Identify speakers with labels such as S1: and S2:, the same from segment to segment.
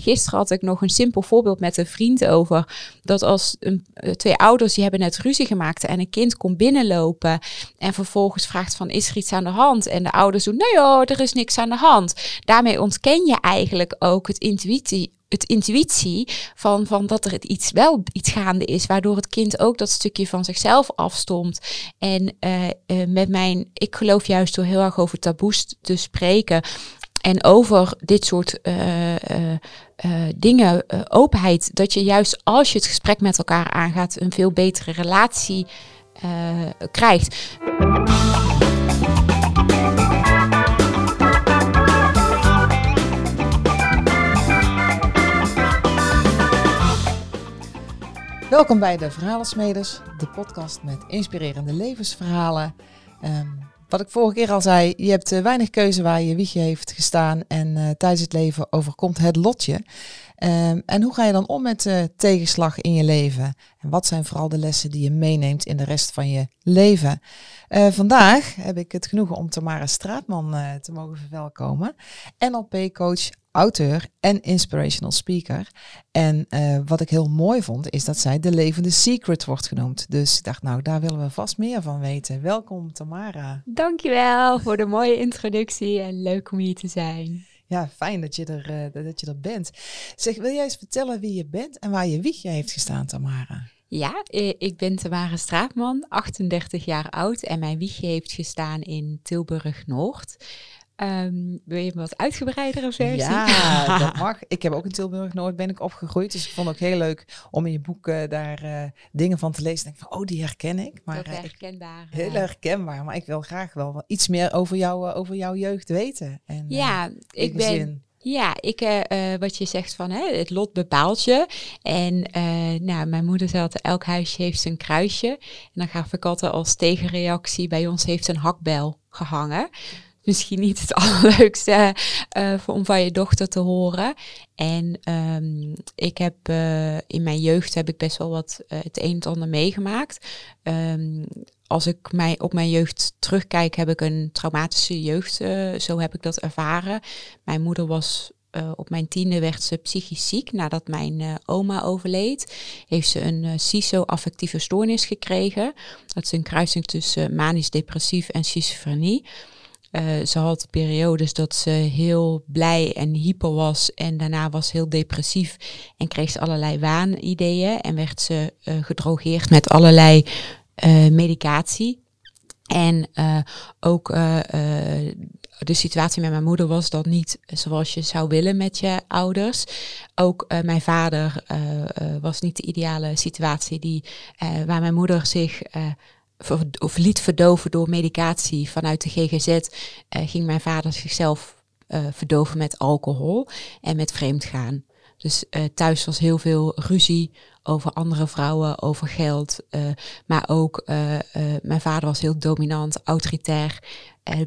S1: gisteren had ik nog een simpel voorbeeld met een vriend over dat als een, twee ouders die hebben net ruzie gemaakt en een kind komt binnenlopen en vervolgens vraagt van is er iets aan de hand en de ouders doen nee joh, er is niks aan de hand. Daarmee ontken je eigenlijk ook het intuïtie het intuïtie van, van dat er iets wel iets gaande is, waardoor het kind ook dat stukje van zichzelf afstomt. En uh, uh, met mijn, ik geloof juist door heel erg over taboes te spreken en over dit soort uh, dingen, openheid, dat je juist als je het gesprek met elkaar aangaat, een veel betere relatie krijgt.
S2: Welkom bij de Verhalensmeders, de podcast met inspirerende levensverhalen. Um, wat ik vorige keer al zei, je hebt uh, weinig keuze waar je wiegje heeft gestaan en uh, tijdens het leven overkomt het lotje. Um, en hoe ga je dan om met uh, tegenslag in je leven? En wat zijn vooral de lessen die je meeneemt in de rest van je leven? vandaag heb ik het genoegen om Tamara Straatman te mogen verwelkomen. NLP-coach, auteur en inspirational speaker. En uh, wat ik heel mooi vond, is dat zij de levende secret wordt genoemd. Dus ik dacht, nou, daar willen we vast meer van weten. Welkom, Tamara.
S1: Dankjewel voor de mooie introductie en leuk om hier te zijn.
S2: Ja, fijn dat je er, uh, dat je er bent. Zeg, wil jij eens vertellen wie je bent en waar je wiegje heeft gestaan, Tamara?
S1: Ja, ik ben Tamara Straatman, 38 jaar oud en mijn wiegje heeft gestaan in Tilburg-Noord. Um, wil je wat uitgebreidere versie?
S2: Ja, dat mag. Ik heb ook in Tilburg Noord ben ik opgegroeid. Dus ik vond het ook heel leuk om in je boeken daar uh, dingen van te lezen. Denk van, oh, die herken ik.
S1: Maar, heel uh, herkenbaar.
S2: Heel herkenbaar. Maar ik wil graag wel iets meer over, jou, over jouw jeugd weten.
S1: En, ja, ik ben... Zin. Ja, ik, uh, wat je zegt van hè, het lot bepaalt je. En uh, nou, mijn moeder zei altijd, elk huisje heeft zijn kruisje. En dan gaf ik altijd als tegenreactie, bij ons heeft een hakbel gehangen misschien niet het allerleukste uh, om van je dochter te horen. En um, ik heb uh, in mijn jeugd heb ik best wel wat uh, het een en ander meegemaakt. Um, als ik mij op mijn jeugd terugkijk, heb ik een traumatische jeugd. zo heb ik dat ervaren. Mijn moeder was op mijn tiende werd ze psychisch ziek nadat mijn oma overleed. Heeft ze een uh, CISO-affectieve stoornis gekregen. Dat is een kruising tussen manisch-depressief en schizofrenie. Uh, ze had periodes dat ze heel blij en hyper was en daarna was heel depressief en kreeg ze allerlei waanideeën en werd ze uh, gedrogeerd met allerlei uh, medicatie. En ook de situatie met mijn moeder was dat niet zoals je zou willen met je ouders. Ook mijn vader was niet de ideale situatie die, waar mijn moeder zich of liet verdoven door medicatie vanuit de GGZ, eh, ging mijn vader zichzelf uh, verdoven met alcohol en met vreemdgaan. Dus uh, thuis was heel veel ruzie over andere vrouwen, over geld. maar ook mijn vader was heel dominant, autoritair.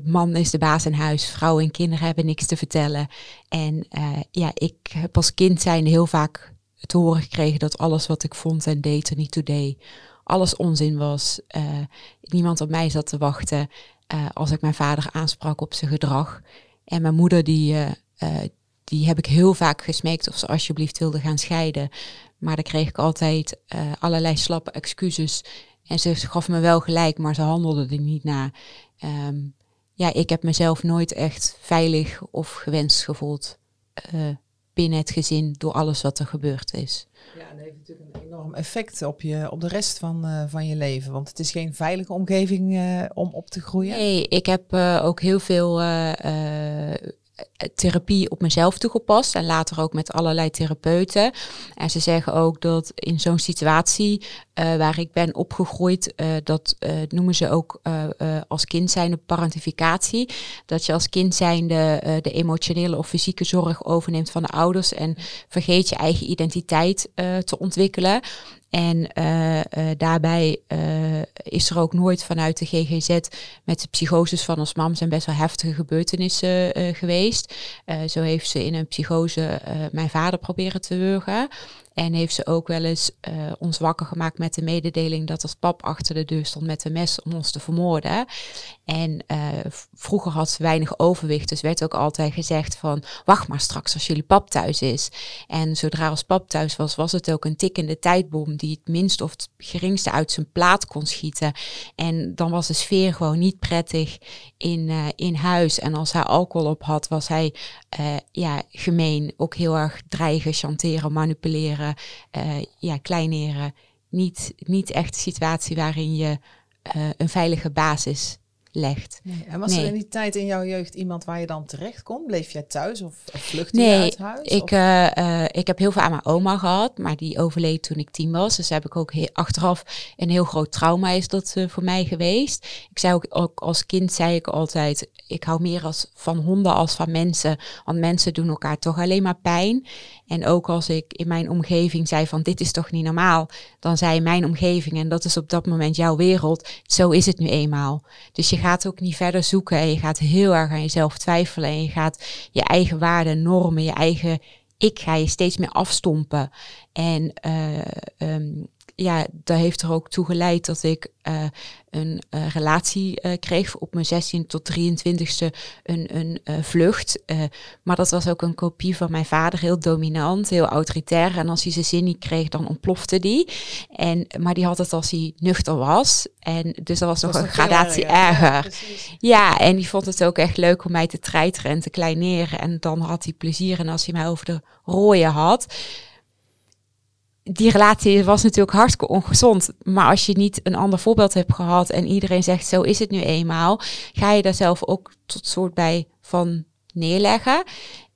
S1: man is de baas in huis, vrouwen en kinderen hebben niks te vertellen. En ja, ik heb als kind zijn heel vaak te horen gekregen dat alles wat ik vond en deed er niet toe deed alles onzin was. Uh, niemand op mij zat te wachten uh, als ik mijn vader aansprak op zijn gedrag. En mijn moeder, die, uh, die heb ik heel vaak gesmeekt of ze alsjeblieft wilde gaan scheiden. Maar dan kreeg ik altijd allerlei slappe excuses. En ze gaf me wel gelijk, maar ze handelde er niet naar. Um, ja, ik heb mezelf nooit echt veilig of gewenst gevoeld binnen het gezin door alles wat er gebeurd is.
S2: Ja, dat heeft natuurlijk een enorm effect op, je, op de rest van, uh, van je leven. Want het is geen veilige omgeving uh, om op te groeien.
S1: Nee, ik heb uh, ook heel veel therapie op mezelf toegepast en later ook met allerlei therapeuten. En ze zeggen ook dat in zo'n situatie uh, waar ik ben opgegroeid, uh, dat noemen ze ook als kind zijnde parentificatie. Dat je als kind zijnde de emotionele of fysieke zorg overneemt van de ouders en vergeet je eigen identiteit te ontwikkelen. En uh, uh, daarbij uh, is er ook nooit vanuit de GGZ met de psychoses van ons mam zijn best wel heftige gebeurtenissen geweest. zo heeft ze in een psychose mijn vader proberen te wurgen. En heeft ze ook wel eens ons wakker gemaakt met de mededeling dat als pap achter de deur stond met een mes om ons te vermoorden. En uh, vroeger had ze weinig overwicht, dus werd ook altijd gezegd van wacht maar straks als jullie pap thuis is. En zodra als pap thuis was, was het ook een tikkende tijdbom die het minst of het geringste uit zijn plaat kon schieten. En dan was de sfeer gewoon niet prettig in, uh, in huis. En als hij alcohol op had, was hij uh, ja, gemeen, ook heel erg dreigen, chanteren, manipuleren, ja, kleineren. Niet, niet echt een situatie waarin je een veilige basis legt.
S2: Nee. En was er in die tijd in jouw jeugd iemand waar je dan terecht kon? Bleef jij thuis of, vluchtte je uit huis?
S1: Ik, uh, ik heb heel veel aan mijn oma gehad, maar die overleed toen ik tien was. Dus heb ik ook heel, achteraf een heel groot trauma is dat uh, voor mij geweest. Ik zei ook, ook, als kind zei ik altijd, ik hou meer als, van honden als van mensen. Want mensen doen elkaar toch alleen maar pijn. En ook als ik in mijn omgeving zei van dit is toch niet normaal, dan zei mijn omgeving, en dat is op dat moment jouw wereld, zo is het nu eenmaal. Dus je gaat ook niet verder zoeken en je gaat heel erg aan jezelf twijfelen en je gaat je eigen waarden, normen, je eigen ik ga je steeds meer afstompen. En uh, um, ja, dat heeft er ook toe geleid dat ik uh, een uh, relatie uh, kreeg op mijn 16 tot 23ste, een, een vlucht. maar dat was ook een kopie van mijn vader, heel dominant, heel autoritair. En als hij zijn zin niet kreeg, dan ontplofte die. En, maar die had het als hij nuchter was. En dus dat was nog een gradatie erger. Ja, en die vond het ook echt leuk om mij te treiteren en te kleineren. En dan had hij plezier. En als hij mij over de rooien had, die relatie was natuurlijk hartstikke ongezond. Maar als je niet een ander voorbeeld hebt gehad en iedereen zegt zo is het nu eenmaal, ga je daar zelf ook tot soort bij van neerleggen.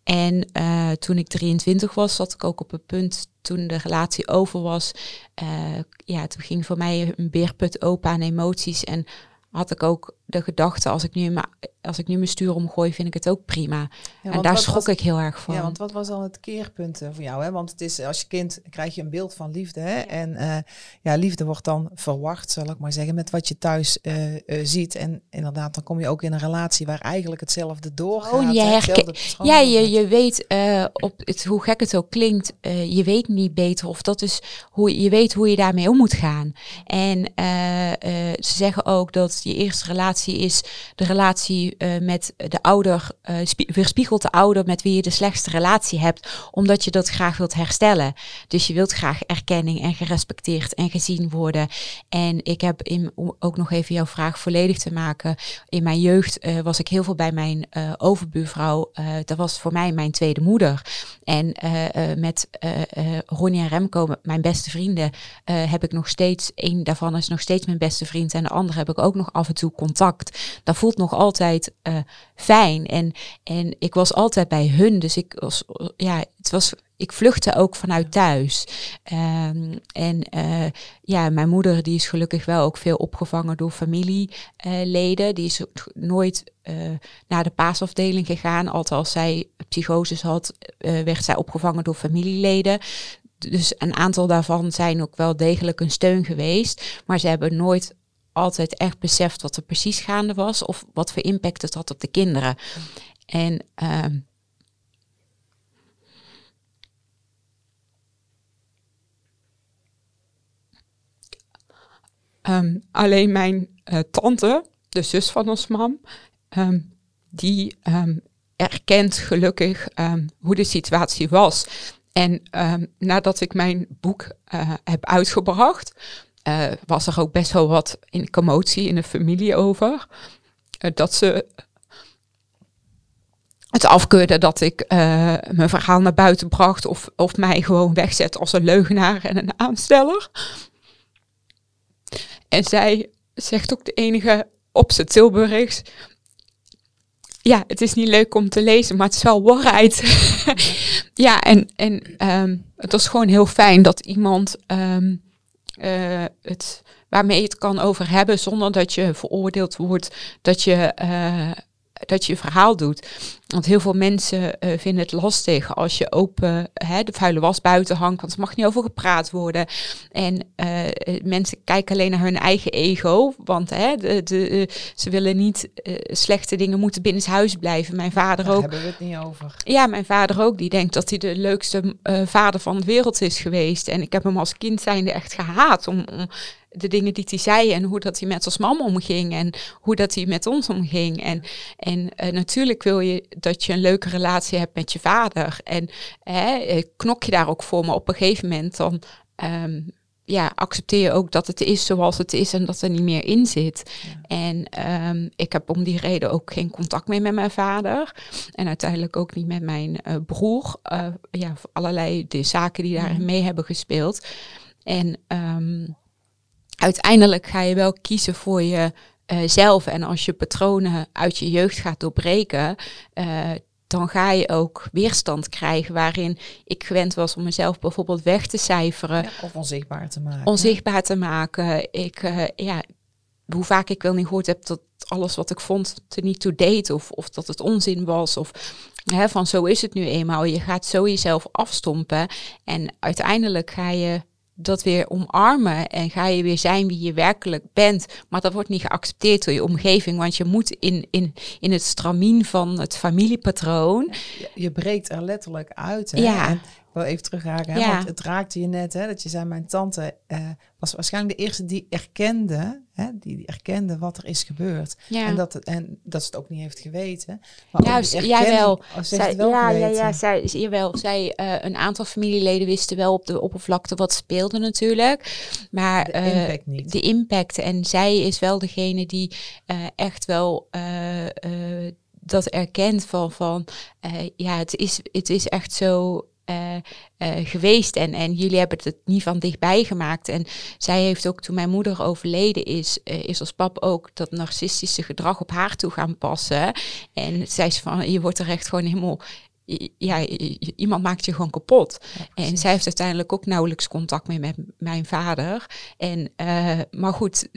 S1: En uh, toen ik 23 was, zat ik ook op het punt toen de relatie over was. Uh, ja, toen ging voor mij een beerput open aan emoties. En had ik ook de gedachte, als ik nu, mijn, als ik nu mijn stuur omgooi, vind ik het ook prima. en daar schrok ik heel erg van.
S2: Ja, want wat was dan het keerpunt eh, voor jou? Hè? Want het is, als je kind krijg je een beeld van liefde. Hè? En uh, ja, liefde wordt dan verwacht, zal ik maar zeggen, met wat je thuis uh, uh, ziet. En inderdaad, dan kom je ook in een relatie waar eigenlijk hetzelfde doorgaat. Oh,
S1: je herken... Ja, je, je weet, op het, hoe gek het ook klinkt, je weet niet beter of dat is hoe je weet hoe je daarmee om moet gaan. En ze zeggen ook dat je eerste relatie is de relatie uh, met de ouder, uh, weerspiegelt de ouder met wie je de slechtste relatie hebt, omdat je dat graag wilt herstellen. Dus je wilt graag erkenning en gerespecteerd en gezien worden. En ik heb in, om ook nog even jouw vraag volledig te maken. In mijn jeugd uh, was ik heel veel bij mijn overbuurvrouw. dat was voor mij mijn tweede moeder. En met Ronnie en Remco, mijn beste vrienden, heb ik nog steeds, een daarvan is nog steeds mijn beste vriend en de andere heb ik ook nog af en toe contact dat voelt nog altijd fijn. En, en ik was altijd bij hun. Dus ik was, ja, het was, ik vluchtte ook vanuit thuis. Um, en uh, ja, mijn moeder die is gelukkig wel ook veel opgevangen door familieleden. Uh, die is nooit uh, naar de paasafdeling gegaan. Altijd als zij psychoses had, werd zij opgevangen door familieleden dus een aantal daarvan zijn ook wel degelijk een steun geweest. Maar ze hebben nooit altijd echt beseft wat er precies gaande was of wat voor impact het had op de kinderen. En um, alleen mijn uh, tante, de zus van ons mam, um, die um, erkent gelukkig hoe de situatie was. En nadat ik mijn boek uh, heb uitgebracht, uh, was er ook best wel wat in commotie in de familie over. Dat ze het afkeurde dat ik mijn verhaal naar buiten bracht of, of mij gewoon wegzet als een leugenaar en een aansteller. En zij zegt ook de enige op zijn Tilburgs. Ja, het is niet leuk om te lezen, maar het is wel waarheid. ja, en, en um, het was gewoon heel fijn dat iemand um, uh, het, waarmee je het kan over hebben zonder dat je veroordeeld wordt dat je, uh, dat je verhaal doet. Want heel veel mensen uh, vinden het lastig als je open hè, de vuile was buiten hangt, want er mag niet over gepraat worden. En uh, mensen kijken alleen naar hun eigen ego, want hè, de, de, ze willen niet uh, slechte dingen moeten binnen huis blijven. Mijn vader
S2: Daar
S1: ook.
S2: hebben we het niet over.
S1: Ja, mijn vader ook. Die denkt dat hij de leukste vader van de wereld is geweest. En ik heb hem als kind zijnde echt gehaat om, om de dingen die hij zei en hoe dat hij met ons mam omging en hoe dat hij met ons omging. En, en uh, natuurlijk wil je dat je een leuke relatie hebt met je vader. En uh, knok je daar ook voor, maar op een gegeven moment dan um, ja, accepteer je ook dat het is zoals het is en dat er niet meer in zit. Ja. En um, ik heb om die reden ook geen contact meer met mijn vader. En uiteindelijk ook niet met mijn uh, broer. Uh, ja, allerlei de zaken die daarin mee hebben gespeeld. En um, uiteindelijk ga je wel kiezen voor je uh, zelf. En als je patronen uit je jeugd gaat doorbreken, uh, dan ga je ook weerstand krijgen waarin ik gewend was om mezelf bijvoorbeeld weg te cijferen.
S2: Ja, of onzichtbaar te maken.
S1: Onzichtbaar te maken. Ik, uh, ja, hoe vaak ik wel niet gehoord heb dat alles wat ik vond er niet toe deed of, of dat het onzin was of hè, van zo is het nu eenmaal. Je gaat zo jezelf afstompen en uiteindelijk ga je dat weer omarmen en ga je weer zijn wie je werkelijk bent. Maar dat wordt niet geaccepteerd door je omgeving, want je moet in, in, in het stramien van het familiepatroon.
S2: Je, je breekt er letterlijk uit. Hè?
S1: Ja.
S2: En ik wil even terughaken, hè? Ja. want het raakte je net, hè, dat je zei, mijn tante uh, was waarschijnlijk de eerste die erkende, hè, die, die erkende wat er is gebeurd.
S1: Ja.
S2: En, dat het, en dat ze het ook niet heeft geweten. Maar
S1: ja, jij wel.
S2: Zij, wel
S1: ja,
S2: geweten.
S1: ja, ja, zij, jawel, zij, uh, een aantal familieleden wisten wel op de oppervlakte wat speelde natuurlijk. Maar
S2: de impact uh, niet.
S1: De impact. En zij is wel degene die uh, echt wel dat erkent van, van ja, het is, het is echt zo geweest. En, en jullie hebben het niet van dichtbij gemaakt. En zij heeft ook, toen mijn moeder overleden is, uh, is als pap ook dat narcistische gedrag op haar toe gaan passen. En zij is van, je wordt er echt gewoon helemaal ja, iemand maakt je gewoon kapot. Ja, en zij heeft uiteindelijk ook nauwelijks contact meer met mijn vader. En, uh, maar goed,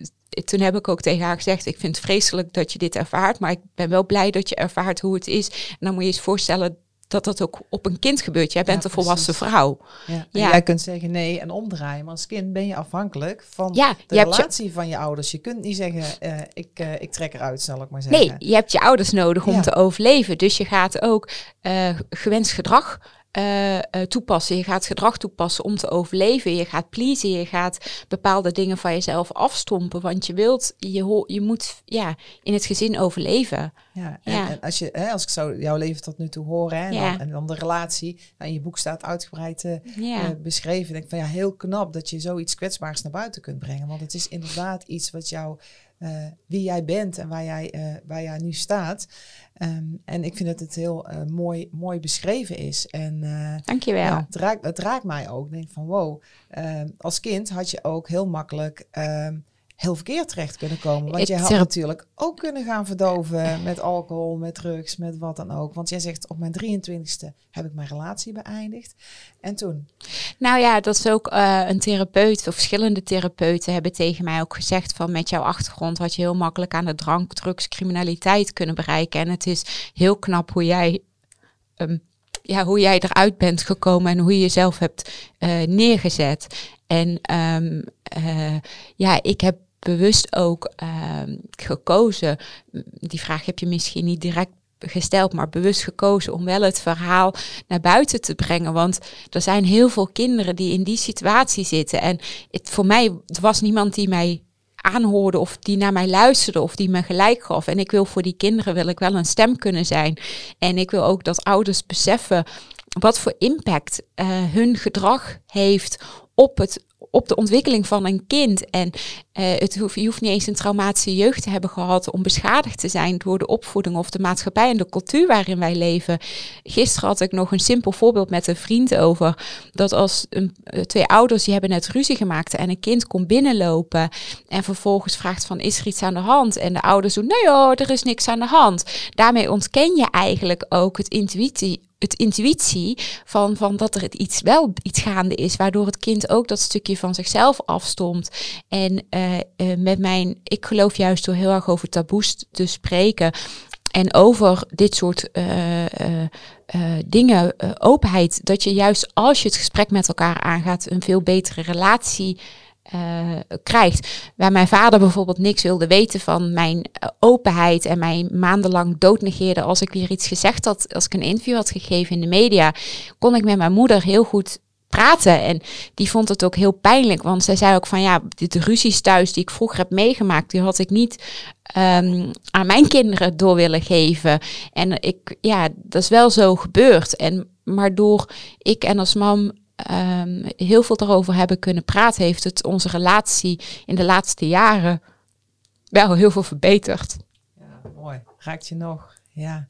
S1: toen heb ik ook tegen haar gezegd: Ik vind het vreselijk dat je dit ervaart, maar ik ben wel blij dat je ervaart hoe het is. En dan moet je eens voorstellen dat dat ook op een kind gebeurt. Jij bent ja, een volwassen vrouw.
S2: Ja. ja. Jij kunt zeggen nee en omdraaien, maar als kind ben je afhankelijk van
S1: ja,
S2: de relatie je... van je ouders. Je kunt niet zeggen, uh, ik, uh, ik trek eruit, zal ik maar zeggen.
S1: Nee, je hebt je ouders nodig om te overleven. Dus je gaat ook uh, gewenst gedrag uh, uh, toepassen. Je gaat gedrag toepassen om te overleven. Je gaat pleasen. Je gaat bepaalde dingen van jezelf afstompen. Want je wilt, je, je moet ja, in het gezin overleven.
S2: Ja, en, ja. en als, je, hè, als ik zo jouw leven tot nu toe hoor hè, en, ja. dan, en dan de relatie. Nou, in je boek staat uitgebreid uh, ja. beschreven. Denk van ja, heel knap dat je zoiets kwetsbaars naar buiten kunt brengen. Want het is inderdaad iets wat jou uh, wie jij bent en waar jij, uh, waar jij nu staat. Um, en ik vind dat het heel uh, mooi, mooi beschreven is. En,
S1: Dankjewel.
S2: Ja, het, raakt, het raakt mij ook. Ik denk van wow, als kind had je ook heel makkelijk ehm, heel verkeerd terecht kunnen komen. Want je had natuurlijk ook kunnen gaan verdoven met alcohol, met drugs, met wat dan ook. Want jij zegt op mijn 23ste heb ik mijn relatie beëindigd. En toen?
S1: Nou ja, dat is ook uh, een therapeut of verschillende therapeuten hebben tegen mij ook gezegd van met jouw achtergrond had je heel makkelijk aan de drank, drugs, criminaliteit kunnen bereiken. En het is heel knap hoe jij um, ja, hoe jij eruit bent gekomen en hoe je jezelf hebt uh, neergezet. En um, uh, ja, ik heb bewust ook uh, gekozen. Die vraag heb je misschien niet direct gesteld, maar bewust gekozen om wel het verhaal naar buiten te brengen. Want er zijn heel veel kinderen die in die situatie zitten. En voor mij het was niemand die mij aanhoorde of die naar mij luisterde of die me gelijk gaf. En ik wil voor die kinderen wil ik wel een stem kunnen zijn. En ik wil ook dat ouders beseffen wat voor impact uh, hun gedrag heeft op het op de ontwikkeling van een kind. En uh, het hoef, je hoeft niet eens een traumatische jeugd te hebben gehad om beschadigd te zijn door de opvoeding of de maatschappij en de cultuur waarin wij leven. Gisteren had ik nog een simpel voorbeeld met een vriend over dat als een, twee ouders die hebben net ruzie gemaakt en een kind komt binnenlopen en vervolgens vraagt van is er iets aan de hand? En de ouders doen nee hoor, er is niks aan de hand. Daarmee ontken je eigenlijk ook het intuïtie het intuïtie van, van dat er iets wel iets gaande is, waardoor het kind ook dat stukje van zichzelf afstomt. En uh, uh, met mijn, ik geloof juist door heel erg over taboes te spreken, en over dit soort dingen, openheid, dat je juist als je het gesprek met elkaar aangaat, een veel betere relatie krijgt. Waar mijn vader bijvoorbeeld niks wilde weten van mijn openheid en mij maandenlang doodnegeerde als ik weer iets gezegd had, als ik een interview had gegeven in de media, kon ik met mijn moeder heel goed praten. En die vond het ook heel pijnlijk, want zij zei ook van ja, de ruzies thuis die ik vroeger heb meegemaakt, die had ik niet um, aan mijn kinderen door willen geven. En ik, ja, dat is wel zo gebeurd. En maar door ik en als mam um, heel veel erover hebben kunnen praten, heeft het onze relatie in de laatste jaren wel heel veel verbeterd.
S2: Ja, mooi. Raakt je nog? Ja.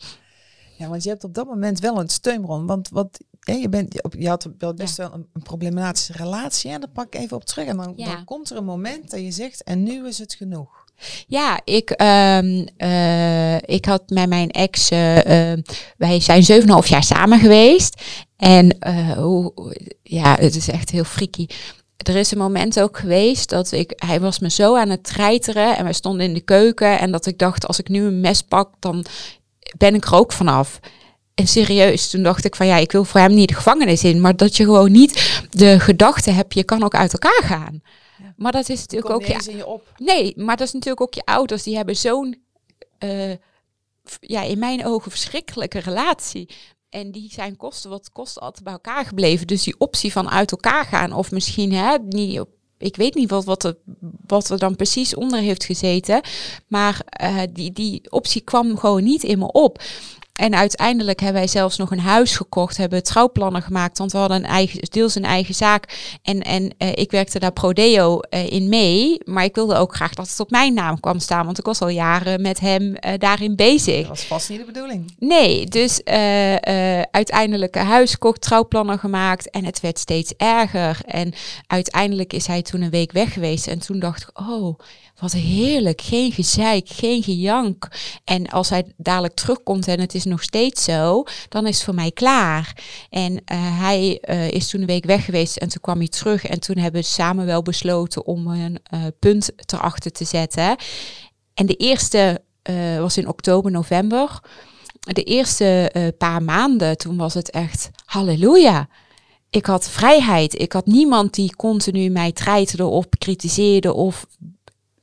S2: Ja, want je hebt op dat moment wel een steunbron. Want wat je, bent, je had wel best wel een, een, problematische relatie. En daar pak ik even op terug. En dan, dan, komt er een moment dat je zegt, en nu is het genoeg.
S1: Ja, ik, um, uh, ik had met mijn ex, uh, wij zijn 7,5 jaar samen geweest. En hoe, ja, het is echt heel freaky. Er is een moment ook geweest dat ik, hij was me zo aan het treiteren en we stonden in de keuken en dat ik dacht, als ik nu een mes pak, dan ben ik er ook vanaf. En serieus, toen dacht ik van ja, ik wil voor hem niet de gevangenis in, maar dat je gewoon niet de gedachte hebt, je kan ook uit elkaar gaan. Maar dat is natuurlijk ook
S2: je, je op.
S1: Nee, maar dat is natuurlijk ook je ouders, die hebben zo'n, uh, ja, in mijn ogen verschrikkelijke relatie. En die zijn kosten wat kosten altijd bij elkaar gebleven. Dus die optie van uit elkaar gaan, of misschien hè, niet ik weet niet wat, wat, er, wat er dan precies onder heeft gezeten. Maar uh, die, die optie kwam gewoon niet in me op. En uiteindelijk hebben wij zelfs nog een huis gekocht, hebben trouwplannen gemaakt, want we hadden een eigen, deels een eigen zaak. En, en uh, ik werkte daar Prodeo uh, in mee, maar ik wilde ook graag dat het op mijn naam kwam staan, want ik was al jaren met hem uh, daarin bezig. Dat
S2: was vast niet de bedoeling.
S1: Nee, dus uiteindelijk een huis gekocht, trouwplannen gemaakt en het werd steeds erger. En uiteindelijk is hij toen een week weg geweest en toen dacht ik, oh wat heerlijk, geen gezeik, geen gejank. En als hij dadelijk terugkomt en het is nog steeds zo, dan is het voor mij klaar. En uh, hij uh, is toen een week weg geweest en toen kwam hij terug. En toen hebben we samen wel besloten om een uh, punt erachter te zetten. En de eerste was in oktober, november. De eerste paar maanden, toen was het echt halleluja ik had vrijheid. Ik had niemand die continu mij treiterde of kritiseerde of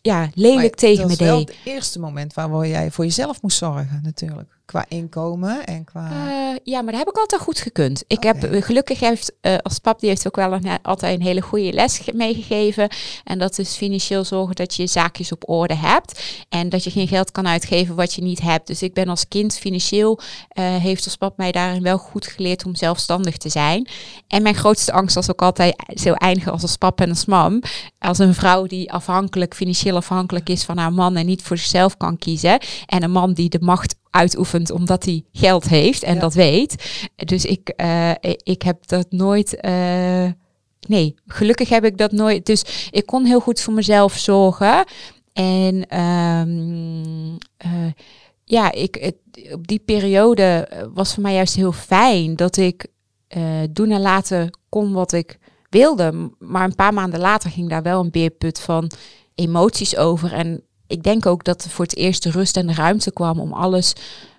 S1: ja, lelijk tegen me deed. Dat
S2: was het eerste moment waar jij voor jezelf moest zorgen natuurlijk. Qua inkomen en qua...
S1: Uh, ja, maar dat heb ik altijd goed gekund. Ik heb eh, gelukkig heeft uh, als pap die heeft ook wel een, altijd een hele goede les meegegeven. En dat is financieel zorgen dat je je zaakjes op orde hebt. En dat je geen geld kan uitgeven wat je niet hebt. Dus ik ben als kind financieel, heeft als pap mij daarin wel goed geleerd om zelfstandig te zijn. En mijn grootste angst was ook altijd zo eindigen als als pap en als mam. Als een vrouw die afhankelijk, financieel afhankelijk is van haar man en niet voor zichzelf kan kiezen. En een man die de macht uitoefent omdat hij geld heeft en dat weet. Dus ik, uh, ik heb dat nooit. Uh, nee, gelukkig heb ik dat nooit. Dus ik kon heel goed voor mezelf zorgen. En um, uh, ja, ik, het, op die periode was voor mij juist heel fijn dat ik doen en laten kon wat ik wilde. Maar een paar maanden later ging daar wel een beerput van emoties over. En ik denk ook dat er voor het eerst de rust en de ruimte kwam om alles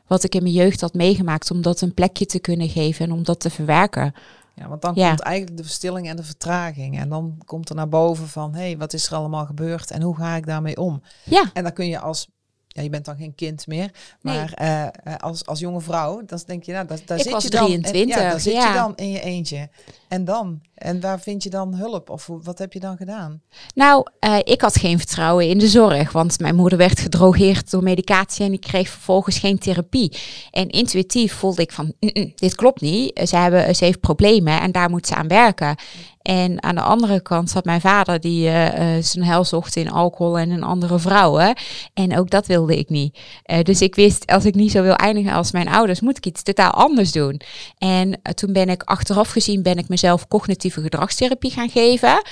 S1: wat ik in mijn jeugd had meegemaakt, om dat een plekje te kunnen geven en om dat te verwerken.
S2: Ja, want dan komt eigenlijk de verstilling en de vertraging. En dan komt er naar boven van, hé, hey, wat is er allemaal gebeurd en hoe ga ik daarmee om?
S1: Ja.
S2: En dan kun je als ja, je bent dan geen kind meer, maar uh, als, als jonge vrouw, dan denk je, nou, daar, daar zit je dan.
S1: 23,
S2: ja, daar zit je dan in je eentje. En dan? En waar vind je dan hulp? Of wat heb je dan gedaan?
S1: Nou, uh, ik had geen vertrouwen in de zorg, want mijn moeder werd gedrogeerd door medicatie en ik kreeg vervolgens geen therapie. En intuïtief voelde ik van, mm -mm, dit klopt niet. Ze, hebben, ze heeft problemen en daar moet ze aan werken. En aan de andere kant zat mijn vader die uh, zijn hel zocht in alcohol en in andere vrouwen. En ook dat wilde ik niet. Dus ik wist, als ik niet zo wil eindigen als mijn ouders, moet ik iets totaal anders doen. En toen ben ik achteraf gezien, ben ik mezelf gedragstherapie gaan geven.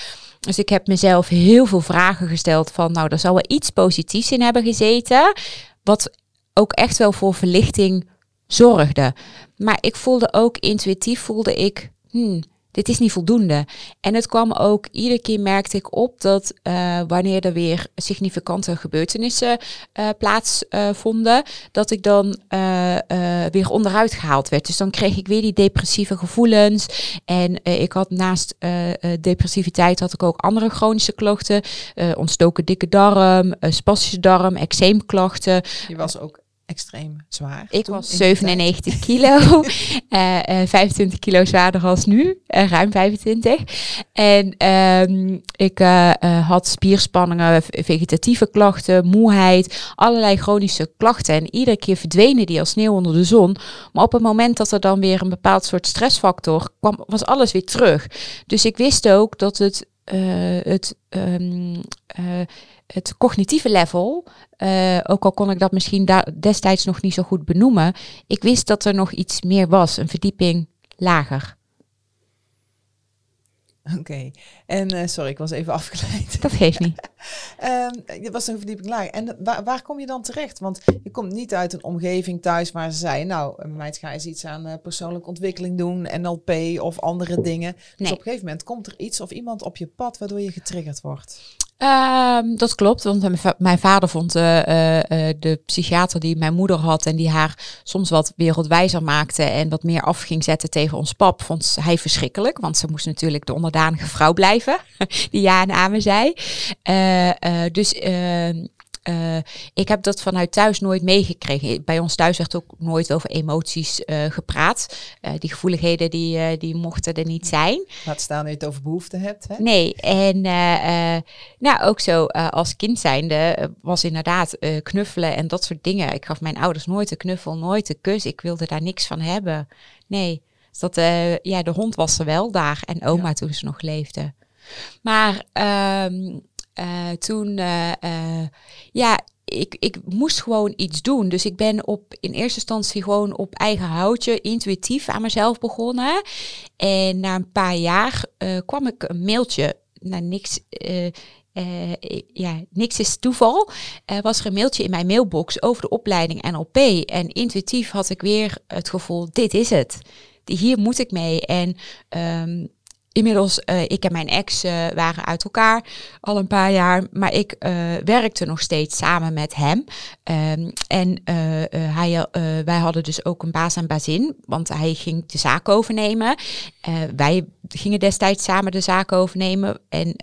S1: Dus ik heb mezelf heel veel vragen gesteld van, nou, er zal wel iets positiefs in hebben gezeten. Wat ook echt wel voor verlichting zorgde. Maar ik voelde ook intuïtief, voelde ik, hmm, dit is niet voldoende. En het kwam ook, iedere keer merkte ik op dat uh, wanneer er weer significante gebeurtenissen uh, plaatsvonden, dat ik dan weer onderuit gehaald werd. Dus dan kreeg ik weer die depressieve gevoelens. En ik had naast depressiviteit had ik ook andere chronische klachten. ontstoken dikke darm, spastische darm, eczeemklachten.
S2: Je was ook extreem zwaar.
S1: Ik was 97 kilo, uh, uh, 25 kilo zwaarder als nu, uh, ruim 25. En um, ik had spierspanningen, vegetatieve klachten, moeheid, allerlei chronische klachten. En iedere keer verdwenen die als sneeuw onder de zon. Maar op het moment dat er dan weer een bepaald soort stressfactor kwam, was alles weer terug. Dus ik wist ook dat het, het um, het cognitieve level, uh, ook al kon ik dat misschien destijds nog niet zo goed benoemen, ik wist dat er nog iets meer was, een verdieping lager.
S2: Oké, en uh, sorry, ik was even afgeleid.
S1: Dat geeft niet.
S2: um, je was een verdieping lager. En waar, waar, kom je dan terecht? Want je komt niet uit een omgeving thuis waar ze zeiden, nou, meid, ga eens iets aan uh, persoonlijke ontwikkeling doen, NLP of andere dingen. Dus op een gegeven moment komt er iets of iemand op je pad waardoor je getriggerd wordt.
S1: Um, dat klopt, want mijn vader vond uh, uh, de psychiater die mijn moeder had en die haar soms wat wereldwijzer maakte en wat meer af ging zetten tegen ons pap, vond hij verschrikkelijk. Want ze moest natuurlijk de onderdanige vrouw blijven, die ja en amen zei. Dus ehm, uh, ik heb dat vanuit thuis nooit meegekregen. Bij ons thuis werd ook nooit over emoties uh, gepraat. Uh, die gevoeligheden die, die mochten er niet zijn.
S2: Laat staan dat je het over behoefte hebt. Hè?
S1: Nee, en nou, ook zo als kind zijnde was inderdaad knuffelen en dat soort dingen. Ik gaf mijn ouders nooit een knuffel, nooit een kus. Ik wilde daar niks van hebben. Nee, dus dat, ja, de hond was er wel daar en oma ja. toen ze nog leefde. Maar... Um, uh, toen, uh, uh, ja, ik, ik moest gewoon iets doen. Dus ik ben op, in eerste instantie gewoon op eigen houtje, intuïtief aan mezelf begonnen. En na een paar jaar kwam ik een mailtje, naar niks... ja, niks is toeval. was er een mailtje in mijn mailbox over de opleiding NLP. En intuïtief had ik weer het gevoel: dit is het. Hier moet ik mee. En um, inmiddels, uh, ik en mijn ex uh, waren uit elkaar al een paar jaar, maar ik uh, werkte nog steeds samen met hem. Um, en hij, wij hadden dus ook een baas en bazin, want hij ging de zaak overnemen. wij gingen destijds samen de zaak overnemen. En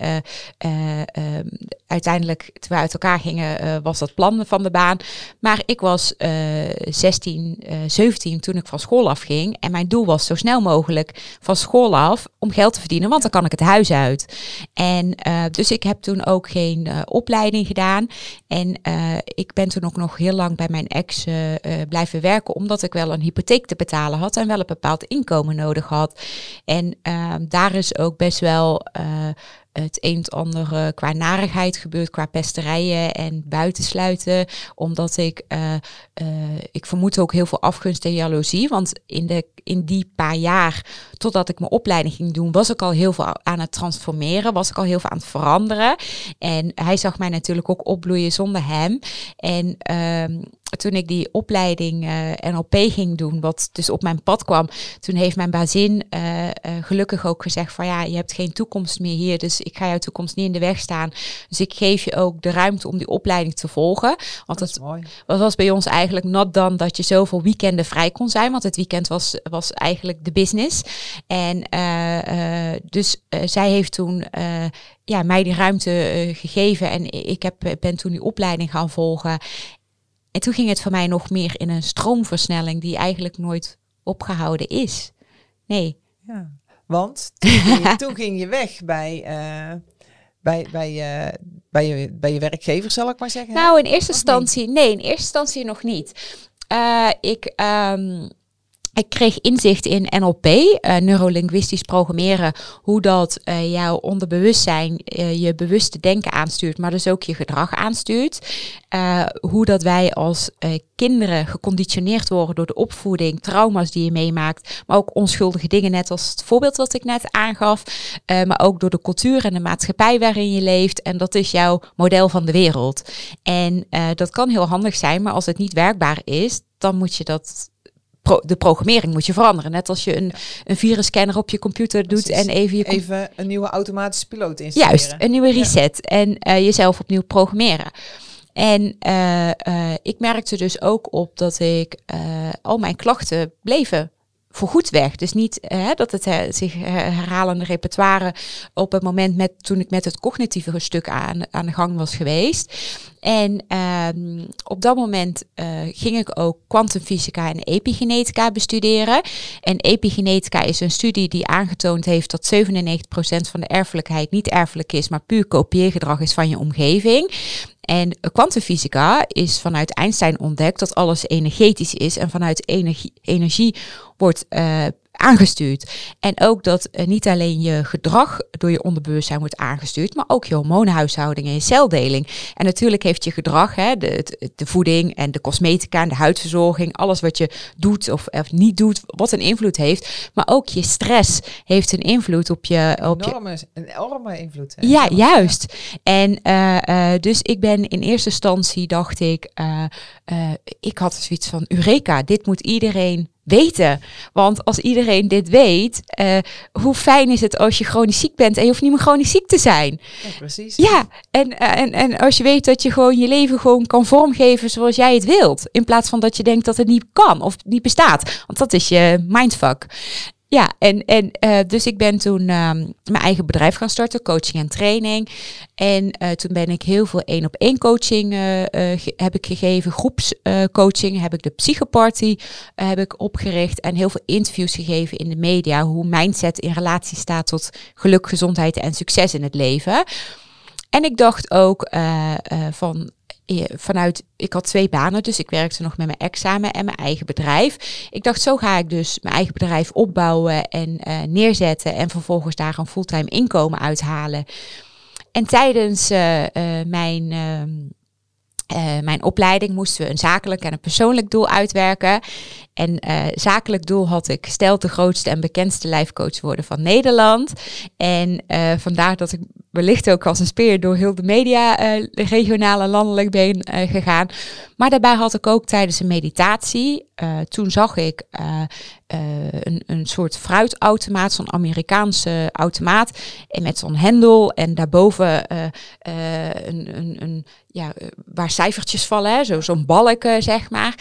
S1: ehm, uiteindelijk, toen we uit elkaar gingen, was dat plan van de baan. Maar ik was 16, 17 toen ik van school afging. En mijn doel was zo snel mogelijk van school af om geld te verdienen, want dan kan ik het huis uit. En uh, dus ik heb toen ook geen uh, opleiding gedaan. En uh, ik ben toen ook nog heel lang bij mijn ex blijven werken, omdat ik wel een hypotheek te betalen had en wel een bepaald inkomen nodig had. En daar is ook best wel het een en ander qua narigheid gebeurt, qua pesterijen en buitensluiten. Omdat ik, uh, uh, ik vermoed ook heel veel afgunst en jaloezie. Want in, de, in die paar jaar, totdat ik mijn opleiding ging doen, was ik al heel veel aan het transformeren. Was ik al heel veel aan het veranderen. En hij zag mij natuurlijk ook opbloeien zonder hem. En uh, toen ik die opleiding uh, NLP ging doen, wat dus op mijn pad kwam, toen heeft mijn bazin uh, uh, gelukkig ook gezegd van ja, je hebt geen toekomst meer hier, dus ik ga jouw toekomst niet in de weg staan. Dus ik geef je ook de ruimte om die opleiding te volgen. Want dat, dat was bij ons eigenlijk not dan dat je zoveel weekenden vrij kon zijn, want het weekend was, was eigenlijk de business. En dus zij heeft toen ja, mij die ruimte gegeven en ik heb, ben toen die opleiding gaan volgen. En toen ging het voor mij nog meer in een stroomversnelling die eigenlijk nooit opgehouden is. Nee.
S2: Ja, want toen ging je, toen ging je weg bij, uh, bij, bij, uh, bij, je, bij je werkgever, zal ik maar zeggen.
S1: Nou, in eerste instantie, nee, in eerste instantie nog niet. Uh, ik, um, ik kreeg inzicht in NLP, uh, eh, neurolinguistisch programmeren, hoe dat uh, jouw onderbewustzijn uh, je bewuste denken aanstuurt, maar dus ook je gedrag aanstuurt. hoe dat wij als kinderen geconditioneerd worden door de opvoeding, trauma's die je meemaakt, maar ook onschuldige dingen, net als het voorbeeld wat ik net aangaf, maar ook door de cultuur en de maatschappij waarin je leeft. En dat is jouw model van de wereld. En dat kan heel handig zijn, maar als het niet werkbaar is, dan moet je dat de programmering moet je veranderen. Net als je een, een virusscanner op je computer doet en even je...
S2: Even een nieuwe automatische piloot installeren.
S1: Juist, een nieuwe reset en uh, jezelf opnieuw programmeren. En uh, uh, ik merkte dus ook op dat ik al mijn klachten bleven voorgoed weg. Dus niet hè, dat het zich herhalende repertoire op het moment met, toen ik met het cognitieve stuk aan, aan de gang was geweest. En um, op dat moment uh, ging ik ook kwantumfysica en epigenetica bestuderen. En epigenetica is een studie die aangetoond heeft dat 97% van de erfelijkheid niet erfelijk is, maar puur kopieergedrag is van je omgeving. En kwantumfysica is vanuit Einstein ontdekt dat alles energetisch is en vanuit energie, energie wordt uh, aangestuurd. En ook dat uh, niet alleen je gedrag door je onderbewustzijn wordt aangestuurd, maar ook je hormoonhuishouding en je celdeling. En natuurlijk heeft je gedrag, hè, de, de voeding en de cosmetica en de huidverzorging, alles wat je doet of, of niet doet, wat een invloed heeft. Maar ook je stress heeft een invloed op je. Op
S2: enorme, je... Een enorme invloed.
S1: Hè? Ja, juist. En uh, uh, dus ik ben in eerste instantie, dacht ik, ik had zoiets van Eureka, dit moet iedereen weten. Want als iedereen dit weet, uh, hoe fijn is het als je chronisch ziek bent en je hoeft niet meer chronisch ziek te zijn.
S2: Ja, precies.
S1: Ja, en, uh, en, en als je weet dat je gewoon je leven gewoon kan vormgeven zoals jij het wilt. In plaats van dat je denkt dat het niet kan of niet bestaat. Want dat is je mindfuck. Ja, en, en uh, dus ik ben toen uh, mijn eigen bedrijf gaan starten, coaching en training. En uh, toen ben ik heel veel één op één coaching ge heb ik gegeven, groepscoaching heb ik de psychoparty heb ik opgericht en heel veel interviews gegeven in de media hoe mindset in relatie staat tot geluk, gezondheid en succes in het leven. En ik dacht ook van vanuit, ik had twee banen, dus ik werkte nog met mijn examen en mijn eigen bedrijf. Ik dacht, zo ga ik dus mijn eigen bedrijf opbouwen en uh, neerzetten en vervolgens daar een fulltime inkomen uithalen. En tijdens uh, mijn uh, mijn opleiding moesten we een zakelijk en een persoonlijk doel uitwerken. En uh, zakelijk doel had ik gesteld de grootste en bekendste lijfcoach worden van Nederland. En uh, vandaar dat ik wellicht ook als een speer door heel de media, regionale landelijk ben gegaan. Maar daarbij had ik ook tijdens een meditatie, toen zag ik een, een soort fruitautomaat, zo'n Amerikaanse automaat. En met zo'n hendel en daarboven een, een, een ja, waar cijfertjes vallen, zo, zo'n balk, zeg maar.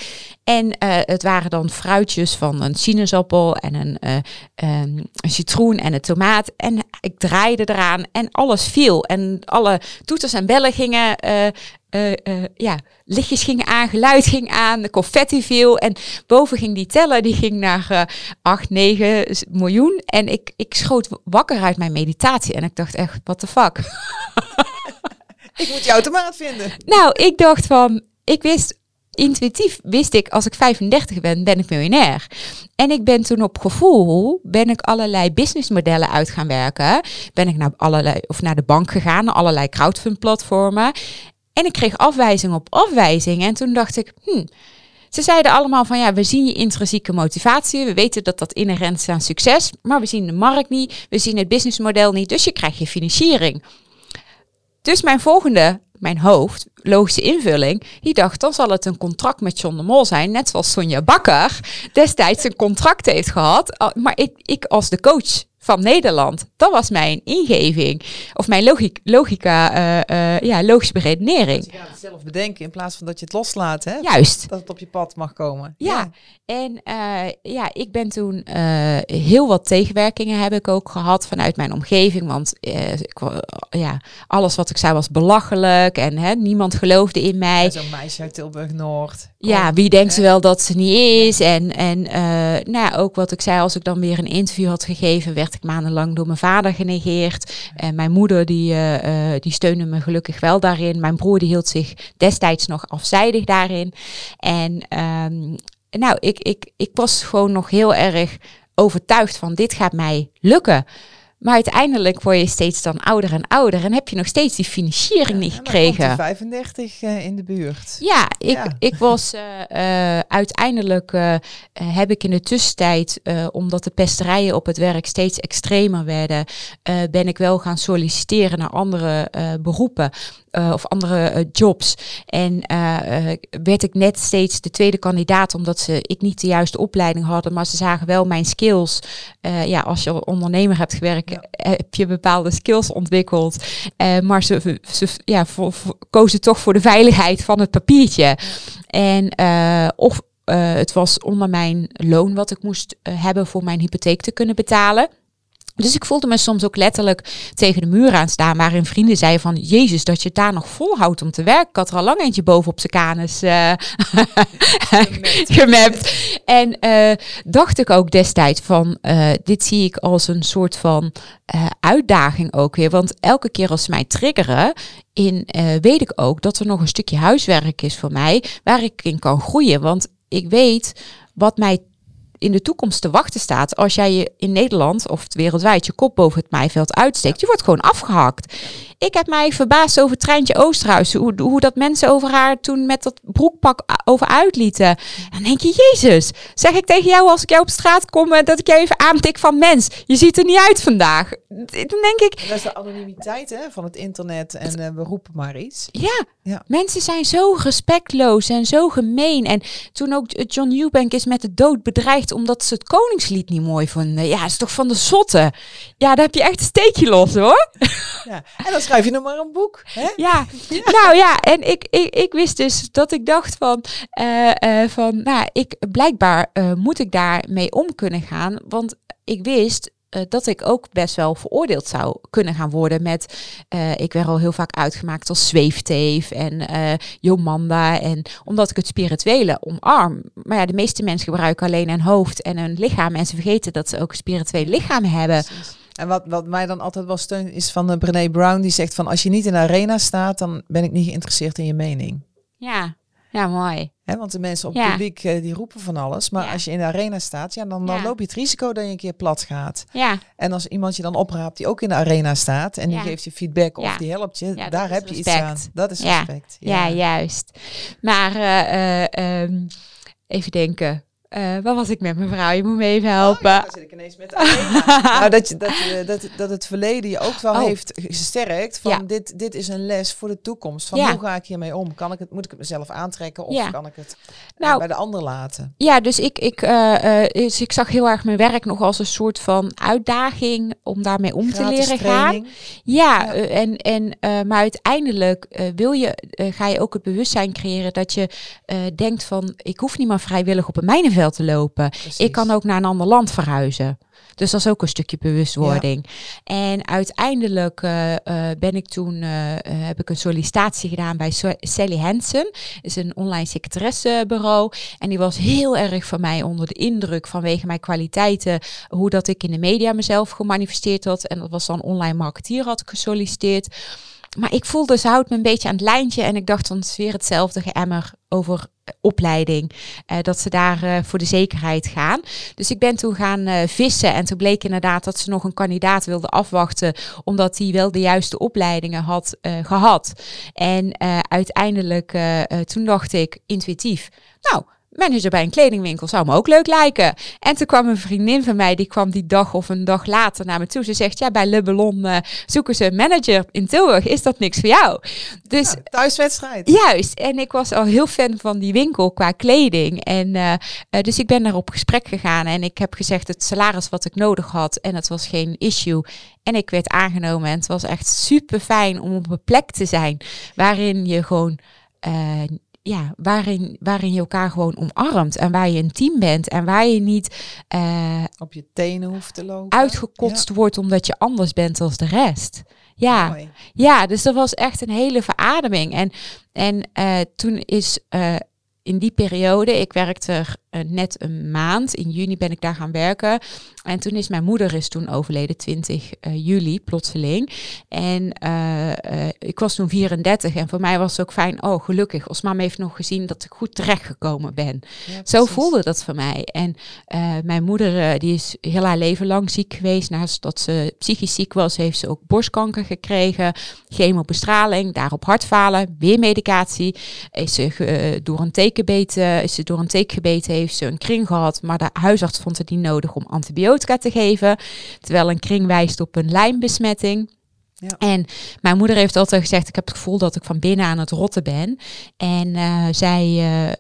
S1: En het waren dan fruitjes van een sinaasappel en een, um, een citroen en een tomaat. En ik draaide eraan en alles viel. En alle toeters en bellen gingen, uh, ja, lichtjes gingen aan, geluid ging aan, de confetti viel. En boven ging die teller, die ging naar 8, 9 miljoen. En ik, ik schoot wakker uit mijn meditatie en ik dacht echt, what the fuck.
S2: Ik moet je automaat vinden.
S1: Nou, ik dacht van, ik wist intuïtief wist ik, als ik 35 ben, ben ik miljonair. En ik ben toen op gevoel, ben ik allerlei businessmodellen uit gaan werken. Ben ik naar, allerlei, of naar de bank gegaan, naar allerlei crowdfund platformen. En ik kreeg afwijzing op afwijzing. En toen dacht ik, hmm, ze zeiden allemaal van ja, we zien je intrinsieke motivatie. We weten dat dat inherent is aan succes. Maar we zien de markt niet. We zien het businessmodel niet. Dus je krijgt je financiering. Dus mijn volgende, mijn hoofd, logische invulling, die dacht dan zal het een contract met John de Mol zijn, net zoals Sonja Bakker destijds een contract heeft gehad. Maar ik, ik als de coach van Nederland. Dat was mijn ingeving. Of mijn logica, logica uh, uh, ja, logische beredenering.
S2: het zelf bedenken in plaats van dat je het loslaat. Hè?
S1: Juist.
S2: Dat het op je pad mag komen.
S1: Ja, ja. en uh, ja, ik ben toen heel wat tegenwerkingen heb ik ook gehad vanuit mijn omgeving. Want ik, ja, alles wat ik zei was belachelijk en hè, niemand geloofde in mij.
S2: Zo'n meisje uit Tilburg-Noord.
S1: Ja, wie denkt ze wel dat ze niet is? En, en nou ja, ook wat ik zei, als ik dan weer een interview had gegeven, werd ik maandenlang door mijn vader genegeerd. En mijn moeder die, uh, die steunde me gelukkig wel daarin. Mijn broer die hield zich destijds nog afzijdig daarin. En um, nou, ik, ik, ik was gewoon nog heel erg overtuigd van dit gaat mij lukken. Maar uiteindelijk word je steeds dan ouder en ouder en heb je nog steeds die financiering niet gekregen. Ja,
S2: 35 uh, in de buurt.
S1: Ja, ik, ik was uh, uh, uiteindelijk heb ik in de tussentijd, omdat de pesterijen op het werk steeds extremer werden, ben ik wel gaan solliciteren naar andere beroepen. of andere jobs. En werd ik net steeds de tweede kandidaat, omdat ze ik niet de juiste opleiding hadden, maar ze zagen wel mijn skills. ja, als je ondernemer hebt gewerkt, heb je bepaalde skills ontwikkeld. Uh, maar ze, ja, kozen toch voor de veiligheid van het papiertje. En uh, of uh, het was onder mijn loon wat ik moest hebben voor mijn hypotheek te kunnen betalen. Dus ik voelde me soms ook letterlijk tegen de muur aan staan, waarin vrienden zeiden van, Jezus, dat je het daar nog volhoudt om te werken. Ik had er al lang eentje boven op zijn kanus uh, gemapt. En uh, dacht ik ook destijds van, uh, dit zie ik als een soort van uitdaging ook weer. Want elke keer als ze mij triggeren, in, weet ik ook dat er nog een stukje huiswerk is voor mij, waar ik in kan groeien. Want ik weet wat mij in de toekomst te wachten staat als jij je in Nederland of wereldwijd je kop boven het maaiveld uitsteekt. Je wordt gewoon afgehakt. Ik heb mij verbaasd over Treintje Oosterhuis. Hoe, hoe dat mensen over haar toen met dat broekpak over uitlieten. Dan denk je, Jezus, zeg ik tegen jou als ik jou op straat kom eh, dat ik jou even aantik van mens. Je ziet er niet uit vandaag. Dan denk ik...
S2: Dat is de anonimiteit hè, van het internet en uh, we roepen maar iets.
S1: Ja, ja, mensen zijn zo respectloos en zo gemeen. En toen ook John Eubank is met de dood bedreigd omdat ze het koningslied niet mooi vonden. Ja, is toch van de zotte. Ja, daar heb je echt een steekje los hoor.
S2: Ja, en dan schrijf je nog maar een boek. Hè?
S1: Ja. nou ja, en ik, ik, ik wist dus dat ik dacht van, uh, van nou, ik, blijkbaar uh, moet ik daarmee om kunnen gaan. Want ik wist uh, dat ik ook best wel veroordeeld zou kunnen gaan worden met, uh, ik werd al heel vaak uitgemaakt als zweefteef en uh, Jomanda en omdat ik het spirituele omarm. Maar ja, de meeste mensen gebruiken alleen hun hoofd en hun lichaam en ze vergeten dat ze ook een spiritueel lichaam hebben. Precies.
S2: En wat, wat mij dan altijd wel steunt is van Brené Brown, die zegt van als je niet in de arena staat, dan ben ik niet geïnteresseerd in je mening.
S1: Ja, ja, mooi.
S2: He, want de mensen op het publiek uh, die roepen van alles. Maar als je in de arena staat, ja, dan, dan loop je het risico dat je een keer plat gaat.
S1: Ja.
S2: En als iemand je dan opraapt die ook in de arena staat en die geeft je feedback of die helpt je, daar heb je iets aan. Dat is respect.
S1: Ja, juist. Maar uh, uh, um, even denken. Uh, waar was ik met mevrouw? Je moet me even helpen. Oh, ja,
S2: zit ik ineens met nou, dat, je, dat, dat, dat het verleden je ook wel oh. heeft gesterkt. Van ja. dit, dit is een les voor de toekomst. Van ja. hoe ga ik hiermee om? Kan ik het, moet ik het mezelf aantrekken of kan ik het uh, nou, bij de ander laten?
S1: Ja, dus ik, ik, dus ik zag heel erg mijn werk nog als een soort van uitdaging om daarmee om Gratis te leren training. gaan. Ja, en, en, maar uiteindelijk wil je, ga je ook het bewustzijn creëren dat je denkt van ik hoef niet meer vrijwillig op een mijnenveld te lopen. Ik kan ook naar een ander land verhuizen. Dus dat is ook een stukje bewustwording. En uiteindelijk uh, uh, ben ik toen, uh, heb ik een sollicitatie gedaan bij Sally Hansen. is een online secretaressebureau. En die was heel erg van mij onder de indruk vanwege mijn kwaliteiten. Hoe dat ik in de media mezelf gemanifesteerd had. En dat was dan online marketeer had ik gesolliciteerd. Maar ik voelde, ze houdt me een beetje aan het lijntje. En ik dacht, dan is weer hetzelfde geëmmer over opleiding. Uh, dat ze daar uh, voor de zekerheid gaan. Dus ik ben toen gaan vissen. En toen bleek inderdaad dat ze nog een kandidaat wilde afwachten. Omdat hij wel de juiste opleidingen had gehad. En uiteindelijk, toen dacht ik intuïtief. Nou, manager bij een kledingwinkel zou me ook leuk lijken. En toen kwam een vriendin van mij, die kwam die dag of een dag later naar me toe. Ze zegt, ja, bij Le Ballon uh, zoeken ze een manager in Tilburg. Is dat niks voor jou?
S2: Dus, ja, thuiswedstrijd.
S1: Juist. En ik was al heel fan van die winkel qua kleding. En uh, uh, dus ik ben daar op gesprek gegaan en ik heb gezegd het salaris wat ik nodig had. En het was geen issue. En ik werd aangenomen en het was echt super fijn om op een plek te zijn waarin je gewoon ja, waarin, waarin je elkaar gewoon omarmt en waar je een team bent en waar je niet uh,
S2: op je tenen hoeft te lopen.
S1: Uitgekotst wordt omdat je anders bent als de rest. Ja, ja, dus dat was echt een hele verademing. En, en uh, toen is uh, in die periode, ik werkte uh, net een maand. In juni ben ik daar gaan werken. En toen is mijn moeder is toen overleden, 20 uh, juli, plotseling. En uh, ik was toen 34 en voor mij was het ook fijn, oh gelukkig, Osman heeft nog gezien dat ik goed terechtgekomen ben. Ja, Zo voelde dat voor mij. En mijn moeder, die is heel haar leven lang ziek geweest. Naast dat ze psychisch ziek was, heeft ze ook borstkanker gekregen, chemobestraling, daarop hartfalen, weer medicatie. Is ze door een tekenbeet, is ze door een teken gebeten, heeft ze een kring gehad, maar de huisarts vond het niet nodig om antibiotica te geven, terwijl een kring wijst op een lijmbesmetting. Ja. En mijn moeder heeft altijd gezegd: Ik heb het gevoel dat ik van binnen aan het rotten ben. En uh, zij uh, uh,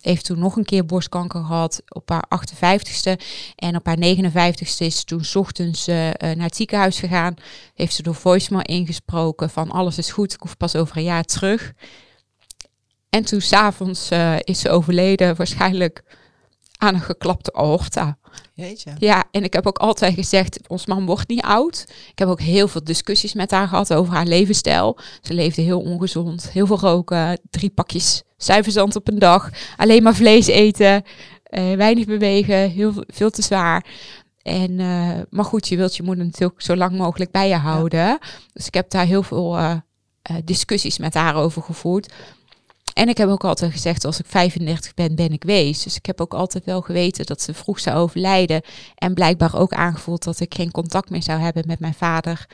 S1: heeft toen nog een keer borstkanker gehad op haar 58ste. En op haar 59ste is ze toen ochtends naar het ziekenhuis gegaan. Heeft ze door voicemail ingesproken: van alles is goed, ik hoef pas over een jaar terug. En toen s'avonds uh, is ze overleden, waarschijnlijk aan een geklapte aorta. Jeetje. Ja, en ik heb ook altijd gezegd, ons man wordt niet oud. Ik heb ook heel veel discussies met haar gehad over haar levensstijl. Ze leefde heel ongezond, heel veel roken, drie pakjes zuiverzand op een dag, alleen maar vlees eten, uh, weinig bewegen, heel veel te zwaar. En, uh, maar goed, je wilt je moeder natuurlijk zo lang mogelijk bij je houden. Dus ik heb daar heel veel uh, discussies met haar over gevoerd. En ik heb ook altijd gezegd, als ik 35 ben, ben ik wees. Dus ik heb ook altijd wel geweten dat ze vroeg zou overlijden. En blijkbaar ook aangevoeld dat ik geen contact meer zou hebben met mijn vader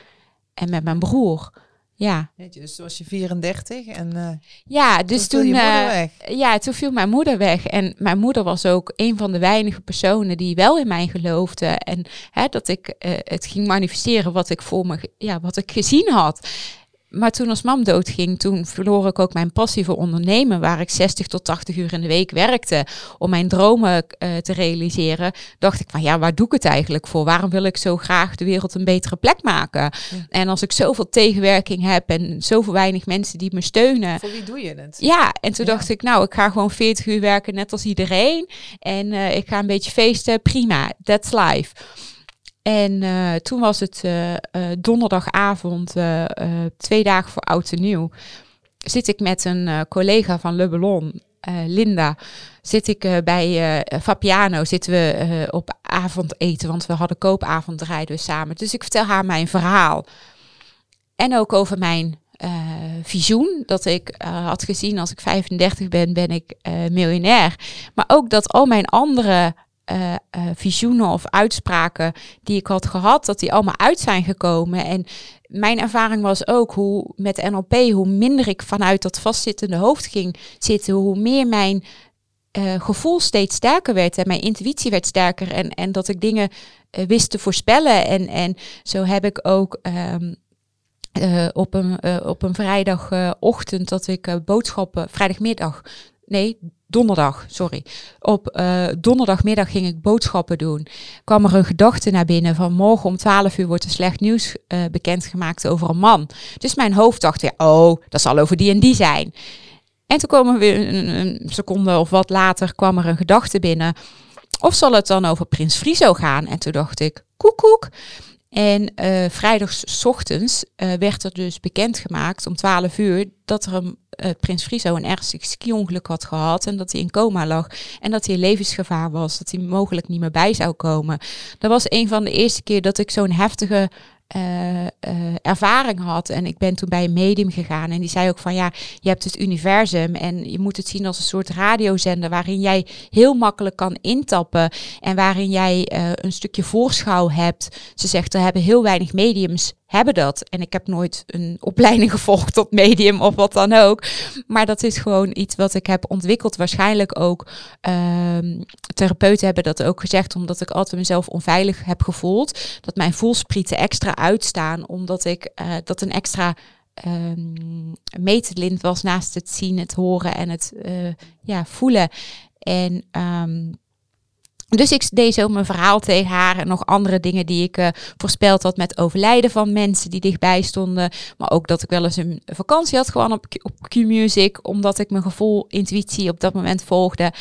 S1: en met mijn broer. Ja.
S2: Dus toen was je 34 en uh,
S1: ja, dus toen, toen uh, ja, toen viel mijn moeder weg. En mijn moeder was ook een van de weinige personen die wel in mij geloofde. En hè, dat ik uh, het ging manifesteren wat ik voor me, ja, wat ik gezien had maar toen als mam doodging, toen verloor ik ook mijn passie voor ondernemen, waar ik 60 tot 80 uur in de week werkte om mijn dromen uh, te realiseren. Dacht ik van ja, waar doe ik het eigenlijk voor? Waarom wil ik zo graag de wereld een betere plek maken? En als ik zoveel tegenwerking heb en zoveel weinig mensen die me steunen.
S2: Voor wie doe je het?
S1: Ja, en toen dacht ik nou, ik ga gewoon 40 uur werken net als iedereen. En uh, ik ga een beetje feesten, prima, that's life. En uh, toen was het uh, uh, donderdagavond, twee dagen voor oud en nieuw, zit ik met een collega van Le Ballon, Linda, zit ik bij Fabiano, zitten we op avondeten, want we hadden koopavond draaiden we samen. Dus ik vertel haar mijn verhaal. En ook over mijn visioen. Dat ik had gezien als ik 35 ben, ben ik miljonair. Maar ook dat al mijn andere uh, visioenen of uitspraken die ik had gehad, dat die allemaal uit zijn gekomen. En mijn ervaring was ook hoe met NLP, hoe minder ik vanuit dat vastzittende hoofd ging zitten, hoe meer mijn uh, gevoel steeds sterker werd en mijn intuïtie werd sterker en, en dat ik dingen wist te voorspellen. En, en zo heb ik ook. Um, op, een, op een vrijdagochtend dat ik boodschappen, vrijdagmiddag, nee, donderdag, sorry. Op uh, donderdagmiddag ging ik boodschappen doen. Kwam er een gedachte naar binnen van morgen om 12 uur wordt er slecht nieuws uh, bekendgemaakt over een man. Dus mijn hoofd dacht weer, oh, dat zal over die en die zijn. En toen kwam er weer een, seconde of wat later kwam er een gedachte binnen. Of zal het dan over Prins Friso gaan? En toen dacht ik, koek koek. En uh, vrijdags ochtends uh, werd er dus bekendgemaakt om 12 uur dat er een uh, Prins Friso een ernstig ski-ongeluk had gehad en dat hij in coma lag en dat hij levensgevaar was, dat hij mogelijk niet meer bij zou komen. Dat was een van de eerste keer dat ik zo'n heftige uh, uh, ervaring had. En ik ben toen bij een medium gegaan en die zei ook van ja, je hebt het universum en je moet het zien als een soort radiozender waarin jij heel makkelijk kan intappen en waarin jij uh, een stukje voorschouw hebt. Ze zegt er hebben heel weinig mediums hebben dat. En ik heb nooit een opleiding gevolgd tot medium of wat dan ook. Maar dat is gewoon iets wat ik heb ontwikkeld. Waarschijnlijk ook um, therapeuten hebben dat ook gezegd, omdat ik altijd mezelf onveilig heb gevoeld. Dat mijn voelsprieten extra uitstaan, omdat ik uh, dat een extra um, meetlint was naast het zien, het horen en het uh, ja, voelen. En um, dus ik deed zo mijn verhaal tegen haar en nog andere dingen die ik uh, voorspeld had met overlijden van mensen die dichtbij stonden. Maar ook dat ik wel eens een vakantie had gewoon op, op Q-Music, omdat ik mijn gevoel, intuïtie op dat moment volgde.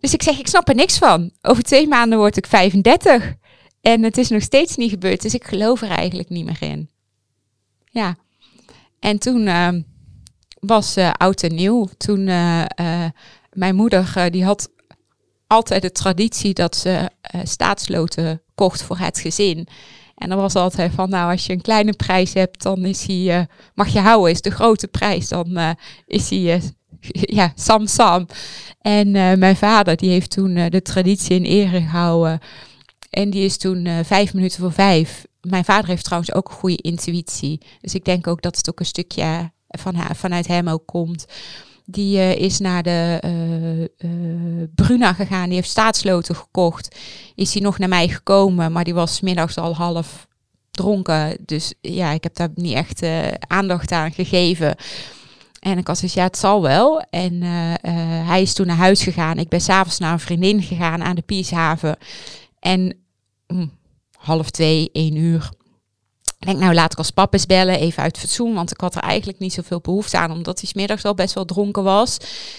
S1: Dus ik zeg, ik snap er niks van. Over twee maanden word ik 35. En het is nog steeds niet gebeurd, dus ik geloof er eigenlijk niet meer in. Ja. En toen uh, was uh, oud en nieuw. Toen mijn moeder, die had altijd de traditie dat ze uh, staatsloten kocht voor het gezin. En dan was altijd van, nou, als je een kleine prijs hebt, dan is hij, uh, mag je houden. Is de grote prijs, dan uh, is hij, ja, Sam Sam. En mijn vader, die heeft toen de traditie in ere gehouden. En die is toen vijf minuten voor vijf. Mijn vader heeft trouwens ook een goede intuïtie. Dus ik denk ook dat het ook een stukje van vanuit hem ook komt. Die uh, is naar de uh, uh, Bruna gegaan. Die heeft staatsloten gekocht. Is hij nog naar mij gekomen. Maar die was middags al half dronken. Dus ja, ik heb daar niet echt aandacht aan gegeven. En ik was dus, ja, het zal wel. En hij is toen naar huis gegaan. Ik ben s'avonds naar een vriendin gegaan aan de Pieshaven. En hm, half twee, één uur ik denk, nou laat ik als pap eens bellen, even uit fatsoen. Want ik had er eigenlijk niet zoveel behoefte aan, omdat hij smiddags al best wel dronken was.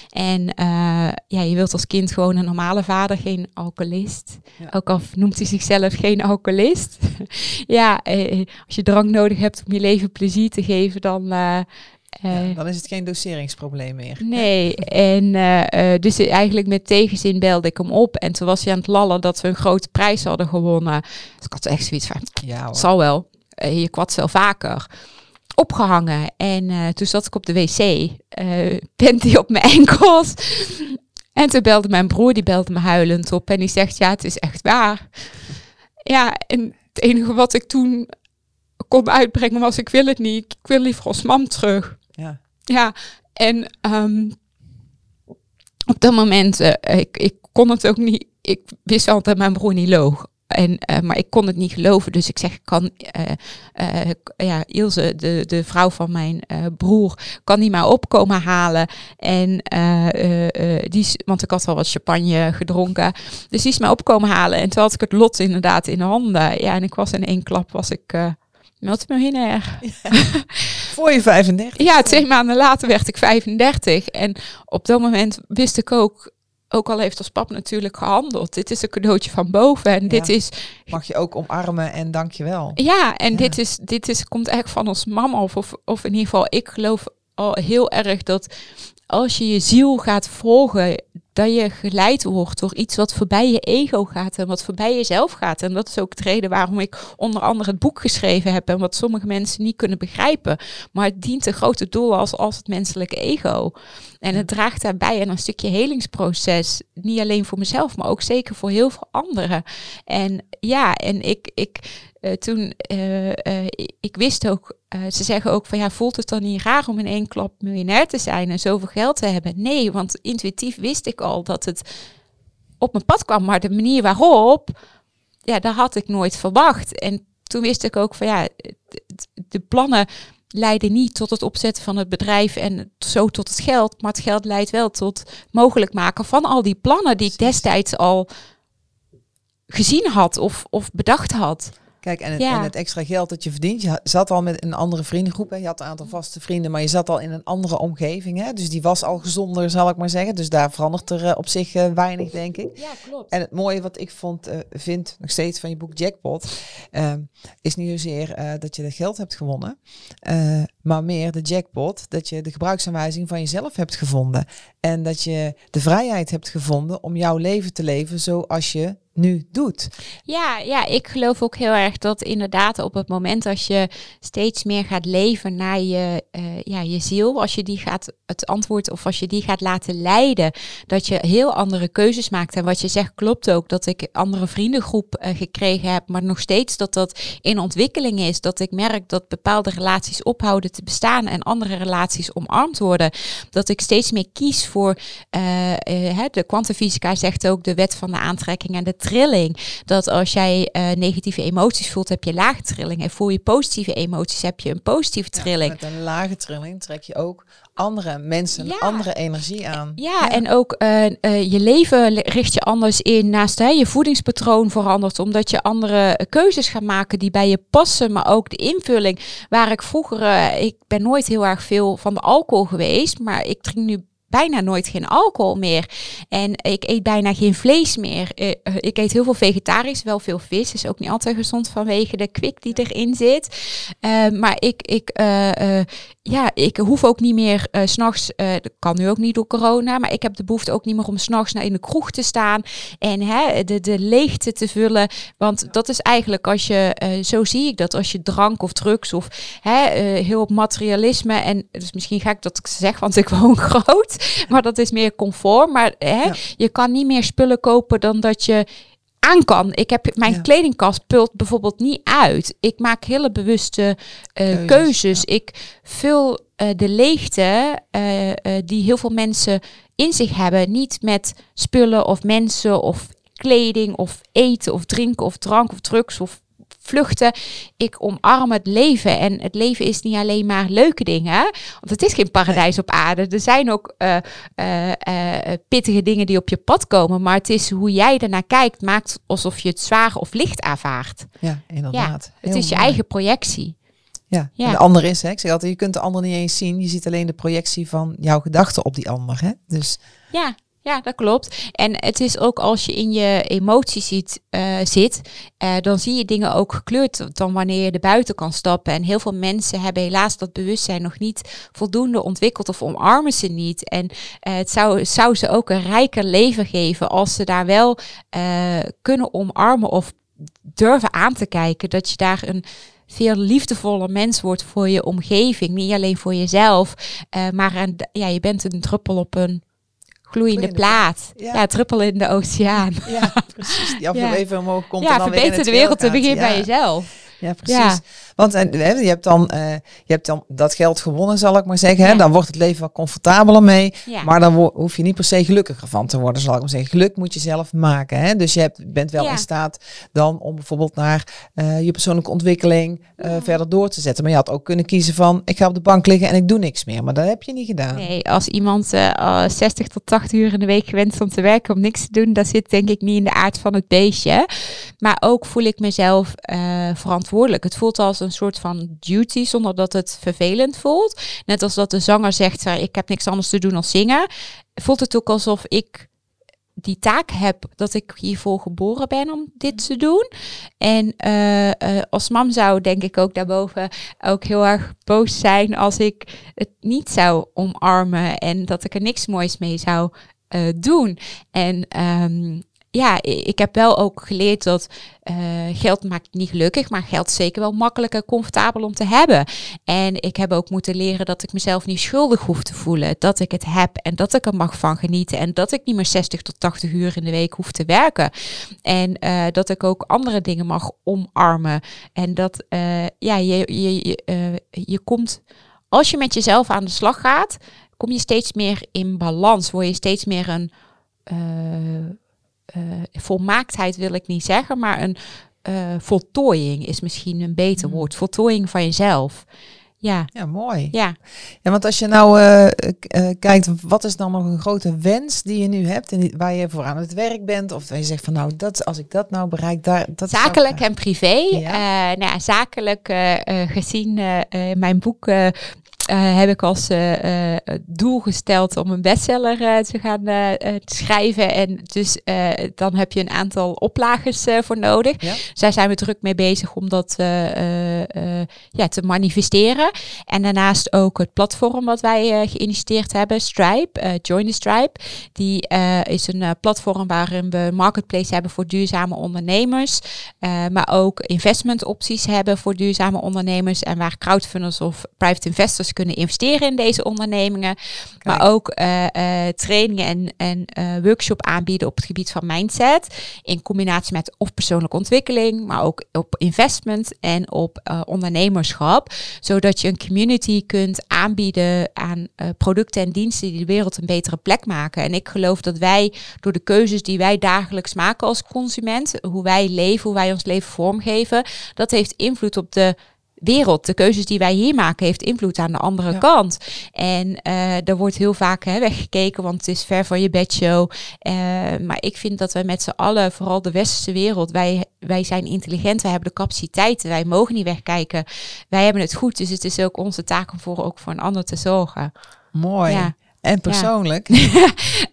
S1: En uh, ja, je wilt als kind gewoon een normale vader, geen alcoholist. Ook al noemt hij zichzelf geen alcoholist. ja, eh, als je drank nodig hebt om je leven plezier te geven, dan... Uh,
S2: ja, dan is het geen doseringsprobleem meer.
S1: Nee, en uh, dus eigenlijk met tegenzin belde ik hem op. En toen was hij aan het lallen dat we een grote prijs hadden gewonnen. Dus ik had echt zoiets van, ja, zal wel uh, je kwats wel vaker opgehangen. En uh, toen zat ik op de wc, uh, op mijn enkels. En toen belde mijn broer, die belde me huilend op en die zegt, ja, het is echt waar. Ja, en het enige wat ik toen kon uitbrengen was, ik wil het niet, ik wil liever als mam terug. Ja. Ja, en um, op dat moment, uh, ik, ik kon het ook niet, ik wist altijd dat mijn broer niet loog. En, uh, maar ik kon het niet geloven, dus ik zeg, kan uh, uh, ja, Ilse, de, de vrouw van mijn broer, kan die maar opkomen halen. En die, want ik had al wat champagne gedronken, dus die is mij opkomen halen. En toen had ik het lot inderdaad in de handen. Ja, en ik was in één klap, was ik multimiljonair. Ja,
S2: voor je 35?
S1: Ja, twee maanden later werd ik 35. En op dat moment wist ik ook, ook al heeft als pap natuurlijk gehandeld. Dit is een cadeautje van boven. En dit is.
S2: Mag je ook omarmen en dankjewel.
S1: Ja, en Dit, is, dit is, komt echt van ons mama. Of, of, of in ieder geval, ik geloof al heel erg dat als je je ziel gaat volgen, dat je geleid wordt door iets wat voorbij je ego gaat en wat voorbij jezelf gaat. En dat is ook de reden waarom ik onder andere het boek geschreven heb en wat sommige mensen niet kunnen begrijpen. Maar het dient een grote doel als, als het menselijke ego. En het draagt daarbij aan een stukje helingsproces. Niet alleen voor mezelf, maar ook zeker voor heel veel anderen. En ja, en ik, ik uh, toen, uh, uh, ik wist ook, ze zeggen ook van ja, voelt het dan niet raar om in één klap miljonair te zijn en zoveel geld te hebben? Nee, want intuïtief wist ik al dat het op mijn pad kwam, maar de manier waarop, ja, dat had ik nooit verwacht. En toen wist ik ook van ja, de plannen leiden niet tot het opzetten van het bedrijf en zo tot het geld, maar het geld leidt wel tot mogelijk maken van al die plannen die ik destijds al gezien had of, of bedacht had.
S2: Kijk, en het, en het, extra geld dat je verdient, je zat al met een andere vriendengroep. Hè? Je had een aantal vaste vrienden, maar je zat al in een andere omgeving. Hè? Dus die was al gezonder, zal ik maar zeggen. Dus daar verandert er uh, op zich uh, weinig, denk ik.
S1: Ja, klopt.
S2: En het mooie wat ik vond, uh, vind nog steeds van je boek Jackpot, is niet zozeer dat je dat geld hebt gewonnen, maar meer de jackpot, dat je de gebruiksaanwijzing van jezelf hebt gevonden. En dat je de vrijheid hebt gevonden om jouw leven te leven zoals je nu doet.
S1: Ja, ja, ik geloof ook heel erg dat inderdaad op het moment als je steeds meer gaat leven naar je, uh, ja, je ziel, als je die gaat het antwoord of als je die gaat laten leiden, dat je heel andere keuzes maakt. En wat je zegt klopt ook, dat ik andere vriendengroep uh, gekregen heb, maar nog steeds dat dat in ontwikkeling is. Dat ik merk dat bepaalde relaties ophouden te bestaan en andere relaties omarmd worden. Dat ik steeds meer kies voor, uh, de kwantumfysica zegt ook de wet van de aantrekking en de trilling. Dat als jij uh, negatieve emoties voelt, heb je lage trilling. En voel je positieve emoties, heb je een positieve trilling.
S2: met een lage trilling trek je ook andere mensen, ja. andere energie aan.
S1: Ja, en ook uh, uh, je leven richt je anders in. Naast hè, je voedingspatroon verandert, omdat je andere keuzes gaat maken die bij je passen. Maar ook de invulling. Waar ik vroeger, ik ben nooit heel erg veel van de alcohol geweest, maar ik drink nu bijna nooit geen alcohol meer. En ik eet bijna geen vlees meer. Uh, ik eet heel veel vegetarisch, wel veel vis. Is ook niet altijd gezond vanwege de kwik die erin zit. Uh, maar ik, ik, ja, ik hoef ook niet meer uh, s'nachts, dat kan nu ook niet door corona, maar ik heb de behoefte ook niet meer om s'nachts naar in de kroeg te staan en hè, de, de leegte te vullen. Want dat is eigenlijk als je, zo zie ik dat, als je drank of drugs of hè, heel op materialisme en dus misschien ga ik dat zeg, want ik woon groot, maar dat is meer comfort. Maar hè, je kan niet meer spullen kopen dan dat je aan kan. Ik heb mijn kledingkast pult bijvoorbeeld niet uit. Ik maak hele bewuste uh, keuzes. Ik vul uh, de leegte uh, die heel veel mensen in zich hebben, niet met spullen of mensen of kleding of eten of drinken of drank of drugs of vluchten. Ik omarm het leven. En het leven is niet alleen maar leuke dingen. Want het is geen paradijs op aarde. Er zijn ook uh, uh, pittige dingen die op je pad komen. Maar het is hoe jij ernaar kijkt, maakt alsof je het zwaar of licht ervaart.
S2: Ja, inderdaad.
S1: Ja, het is je eigen projectie.
S2: Ja, ja. En de ander is, hè, ik zeg altijd, je kunt de ander niet eens zien. Je ziet alleen de projectie van jouw gedachten op die ander. Hè? Dus
S1: ja, ja, dat klopt. En het is ook als je in je emoties uh, zit, uh, dan zie je dingen ook gekleurd dan wanneer je er buiten kan stappen. En heel veel mensen hebben helaas dat bewustzijn nog niet voldoende ontwikkeld of omarmen ze niet. En uh, het zou, zou ze ook een rijker leven geven als ze daar wel kunnen omarmen of durven aan te kijken. Dat je daar een veel liefdevoller mens wordt voor je omgeving. Niet alleen voor jezelf, maar ja, je bent een druppel op een gloeiende plaat. Ja. ja. druppel in de oceaan.
S2: Ja, precies. Die af en even omhoog komt.
S1: Ja,
S2: en dan
S1: verbeter de wereld te beginnen bij jezelf.
S2: Ja, precies. Want en, je, hebt dan, uh, je hebt dan dat geld gewonnen, zal ik maar zeggen. Dan wordt het leven wat comfortabeler mee. Maar dan hoef je niet per se gelukkiger van te worden, zal ik maar zeggen. Geluk moet je zelf maken. Hè? Dus je hebt, bent wel in staat dan om bijvoorbeeld naar uh, je persoonlijke ontwikkeling uh, verder door te zetten. Maar je had ook kunnen kiezen van, ik ga op de bank liggen en ik doe niks meer. Maar dat heb je niet gedaan.
S1: Nee, als iemand 60 tot 80 uur in de week gewend om te werken om niks te doen, dat zit denk ik niet in de aard van het beestje. Maar ook voel ik mezelf verantwoordelijk. Het voelt als een soort van duty zonder dat het vervelend voelt. Net als dat de zanger zegt, ik heb niks anders te doen dan zingen. Voelt het ook alsof ik die taak heb dat ik hiervoor geboren ben om dit te doen. En uh, uh, als mam zou denk ik ook daarboven ook heel erg boos zijn als ik het niet zou omarmen en dat ik er niks moois mee zou uh, doen. En um, ja, ik heb wel ook geleerd dat uh, geld maakt niet gelukkig, maar geld zeker wel makkelijk en comfortabel om te hebben. En ik heb ook moeten leren dat ik mezelf niet schuldig hoef te voelen. Dat ik het heb en dat ik er mag van genieten. En dat ik niet meer 60 tot 80 uur in de week hoef te werken. En uh, dat ik ook andere dingen mag omarmen. En dat uh, ja, je, je, je, je komt, als je met jezelf aan de slag gaat, kom je steeds meer in balans. Word je steeds meer een uh, volmaaktheid wil ik niet zeggen, maar een uh, voltooiing is misschien een beter mm. woord. Voltooiing van jezelf. Ja.
S2: ja, mooi.
S1: Ja.
S2: ja, want als je nou uh, kijkt, wat is dan nog een grote wens die je nu hebt en waar je voor aan het werk bent? Of waar je zegt van nou, dat, als ik dat nou bereik, daar, dat
S1: Zakelijk en privé. Ja. nou ja, zakelijk gezien mijn boek uh, heb ik als uh, uh, doel gesteld om een bestseller te gaan schrijven. En dus dan heb je een aantal oplages voor nodig. Ja. Daar zijn we druk mee bezig om dat ja, te manifesteren. En daarnaast ook het platform wat wij geïnitieerd hebben, Stripe, Join the Stripe. Die is een platform waarin we een marketplace hebben voor duurzame ondernemers. maar ook investment opties hebben voor duurzame ondernemers. En waar crowdfunders of private investors kunnen investeren in deze ondernemingen. Maar ook uh, uh, trainingen en, en uh, workshop aanbieden op het gebied van mindset. In combinatie met of persoonlijke ontwikkeling, maar ook op investment en op ondernemerschap. Zodat je een community kunt aanbieden aan producten en diensten die de wereld een betere plek maken. En ik geloof dat wij door de keuzes die wij dagelijks maken als consument, hoe wij leven, hoe wij ons leven vormgeven, dat heeft invloed op de wereld, de keuzes die wij hier maken, heeft invloed aan de andere kant. En uh, er wordt heel vaak hè, weggekeken, want het is ver van je bedshow. Uh, maar ik vind dat we met z'n allen, vooral de westerse wereld, wij, wij zijn intelligent, wij hebben de capaciteiten, wij mogen niet wegkijken. Wij hebben het goed, dus het is ook onze taak om voor, ook voor een ander te zorgen.
S2: Mooi. Ja. En persoonlijk?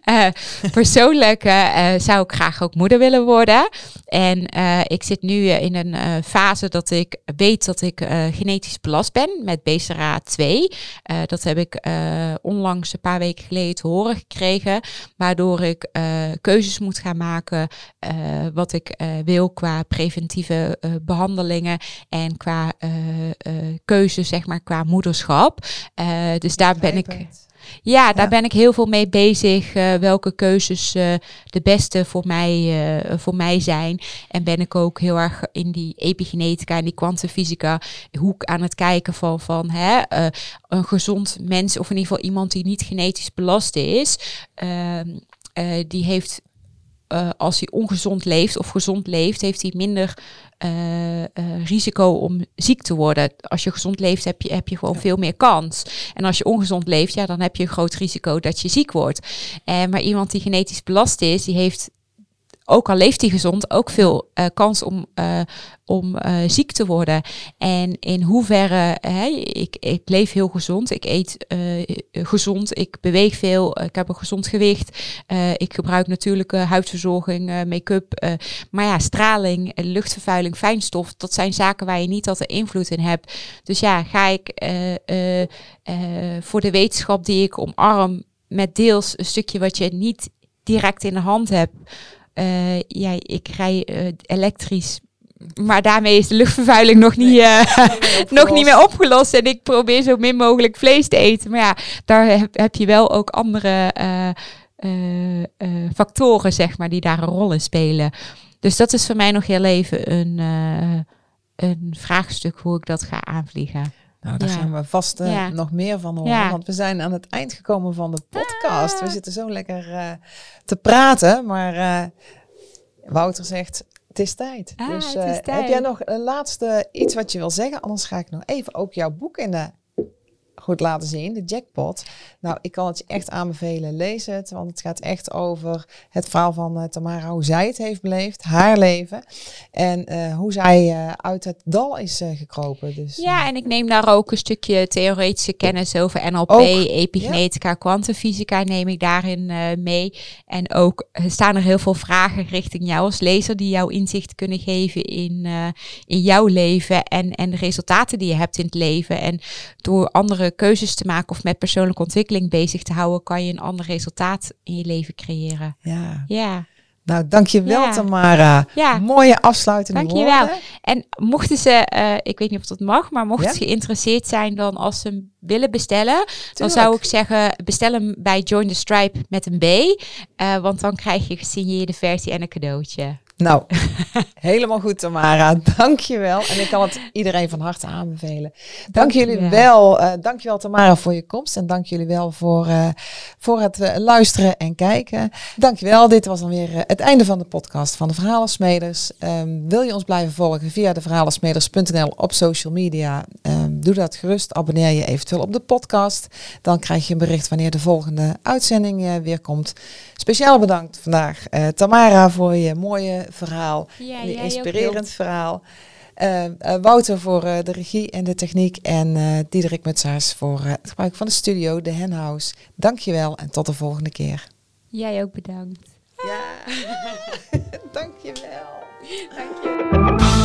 S1: Ja. persoonlijk zou ik graag ook moeder willen worden. En ik zit nu in een fase dat ik weet dat ik genetisch belast ben met BCRA 2. dat heb ik onlangs een paar weken geleden te horen gekregen. Waardoor ik keuzes moet gaan maken wat ik wil qua preventieve behandelingen en qua keuze, zeg maar, qua moederschap. dus daar ben ik. Ja, daar ben ik heel veel mee bezig. Uh, welke keuzes uh, de beste voor mij, uh, voor mij zijn. En ben ik ook heel erg in die epigenetica en die kwantumfysica hoek aan het kijken van, van hè, een gezond mens, of in ieder geval iemand die niet genetisch belast is, ehm, die heeft uh, als hij ongezond leeft of gezond leeft, heeft hij minder uh, uh, risico om ziek te worden. Als je gezond leeft, heb je, heb je gewoon veel meer kans. En als je ongezond leeft, ja, dan heb je een groot risico dat je ziek wordt. Maar iemand die genetisch belast is, die heeft ook al leeft hij gezond, ook veel uh, kans om, uh, om uh, ziek te worden. En in hoeverre, hè, ik, ik leef heel gezond, ik eet gezond, ik beweeg veel, ik heb een gezond gewicht, ik gebruik natuurlijke huidverzorging, make-up. maar ja, straling, luchtvervuiling, fijnstof, dat zijn zaken waar je niet altijd invloed in hebt. Dus ja, ga ik voor de wetenschap die ik omarm, met deels een stukje wat je niet direct in de hand hebt uh, ja, ik rij uh, elektrisch. Maar daarmee is de luchtvervuiling nog niet, uh, nog niet meer opgelost. En ik probeer zo min mogelijk vlees te eten. Maar ja, daar heb, heb je wel ook andere factoren, zeg maar, die daar een rol in spelen. Dus dat is voor mij nog heel even een, een vraagstuk hoe ik dat ga aanvliegen.
S2: Nou, daar gaan we vast uh, nog meer van horen. Ja. Want we zijn aan het eind gekomen van de podcast. We ah. zitten zo lekker uh, te praten. Maar uh, Wouter zegt, het is tijd.
S1: Ah,
S2: dus
S1: het is tijd.
S2: heb jij nog een laatste iets wat je wil zeggen? Anders ga ik nog even ook jouw boek in de goed laten zien, de jackpot. Nou, ik kan het je echt aanbevelen, lees het, want het gaat echt over het verhaal van uh, Tamara, hoe zij het heeft beleefd, haar leven en uh, hoe zij uh, uit het dal is gekropen. Dus,
S1: ja, en ik neem daar ook een stukje theoretische kennis over NLP, ook, epigenetica, ja. kwantumfysica neem ik daarin mee. En ook staan er heel veel vragen richting jou als lezer die jou inzicht kunnen geven in, in jouw leven en, en de resultaten die je hebt in het leven. En door andere keuzes te maken of met persoonlijke ontwikkeling bezig te houden, kan je een ander resultaat in je leven creëren.
S2: Ja.
S1: Ja.
S2: Nou, dankjewel ja. Tamara. Ja. Mooie afsluitende dankjewel. woorden.
S1: En mochten ze, uh, ik weet niet of dat mag, maar mochten ja? ze geïnteresseerd zijn dan als ze hem willen bestellen, Tuurlijk. dan zou ik zeggen bestel hem bij Join the Stripe met een B, uh, want dan krijg je gesigneerde versie en een cadeautje.
S2: Nou, helemaal goed Tamara. Dank je wel. En ik kan het iedereen van harte aanbevelen. Dank, dank jullie wel. wel. Uh, dank je wel Tamara voor je komst. En dank jullie wel voor, uh, voor het uh, luisteren en kijken. Dank je wel. Dit was dan weer het einde van de podcast van de Verhalensmeders. Um, wil je ons blijven volgen via de verhalensmeders.nl op social media? Um, doe dat gerust. Abonneer je eventueel op de podcast. Dan krijg je een bericht wanneer de volgende uitzending weer komt. Speciaal bedankt vandaag Tamara voor je mooie verhaal. Ja, een inspirerend verhaal. Uh, uh, Wouter voor uh, de regie en de techniek. En Diederik Mutsaars voor het gebruik van de studio, de Henhouse. Dankjewel en tot de volgende keer.
S1: Jij ook bedankt.
S2: Ja, dankjewel. Dank je.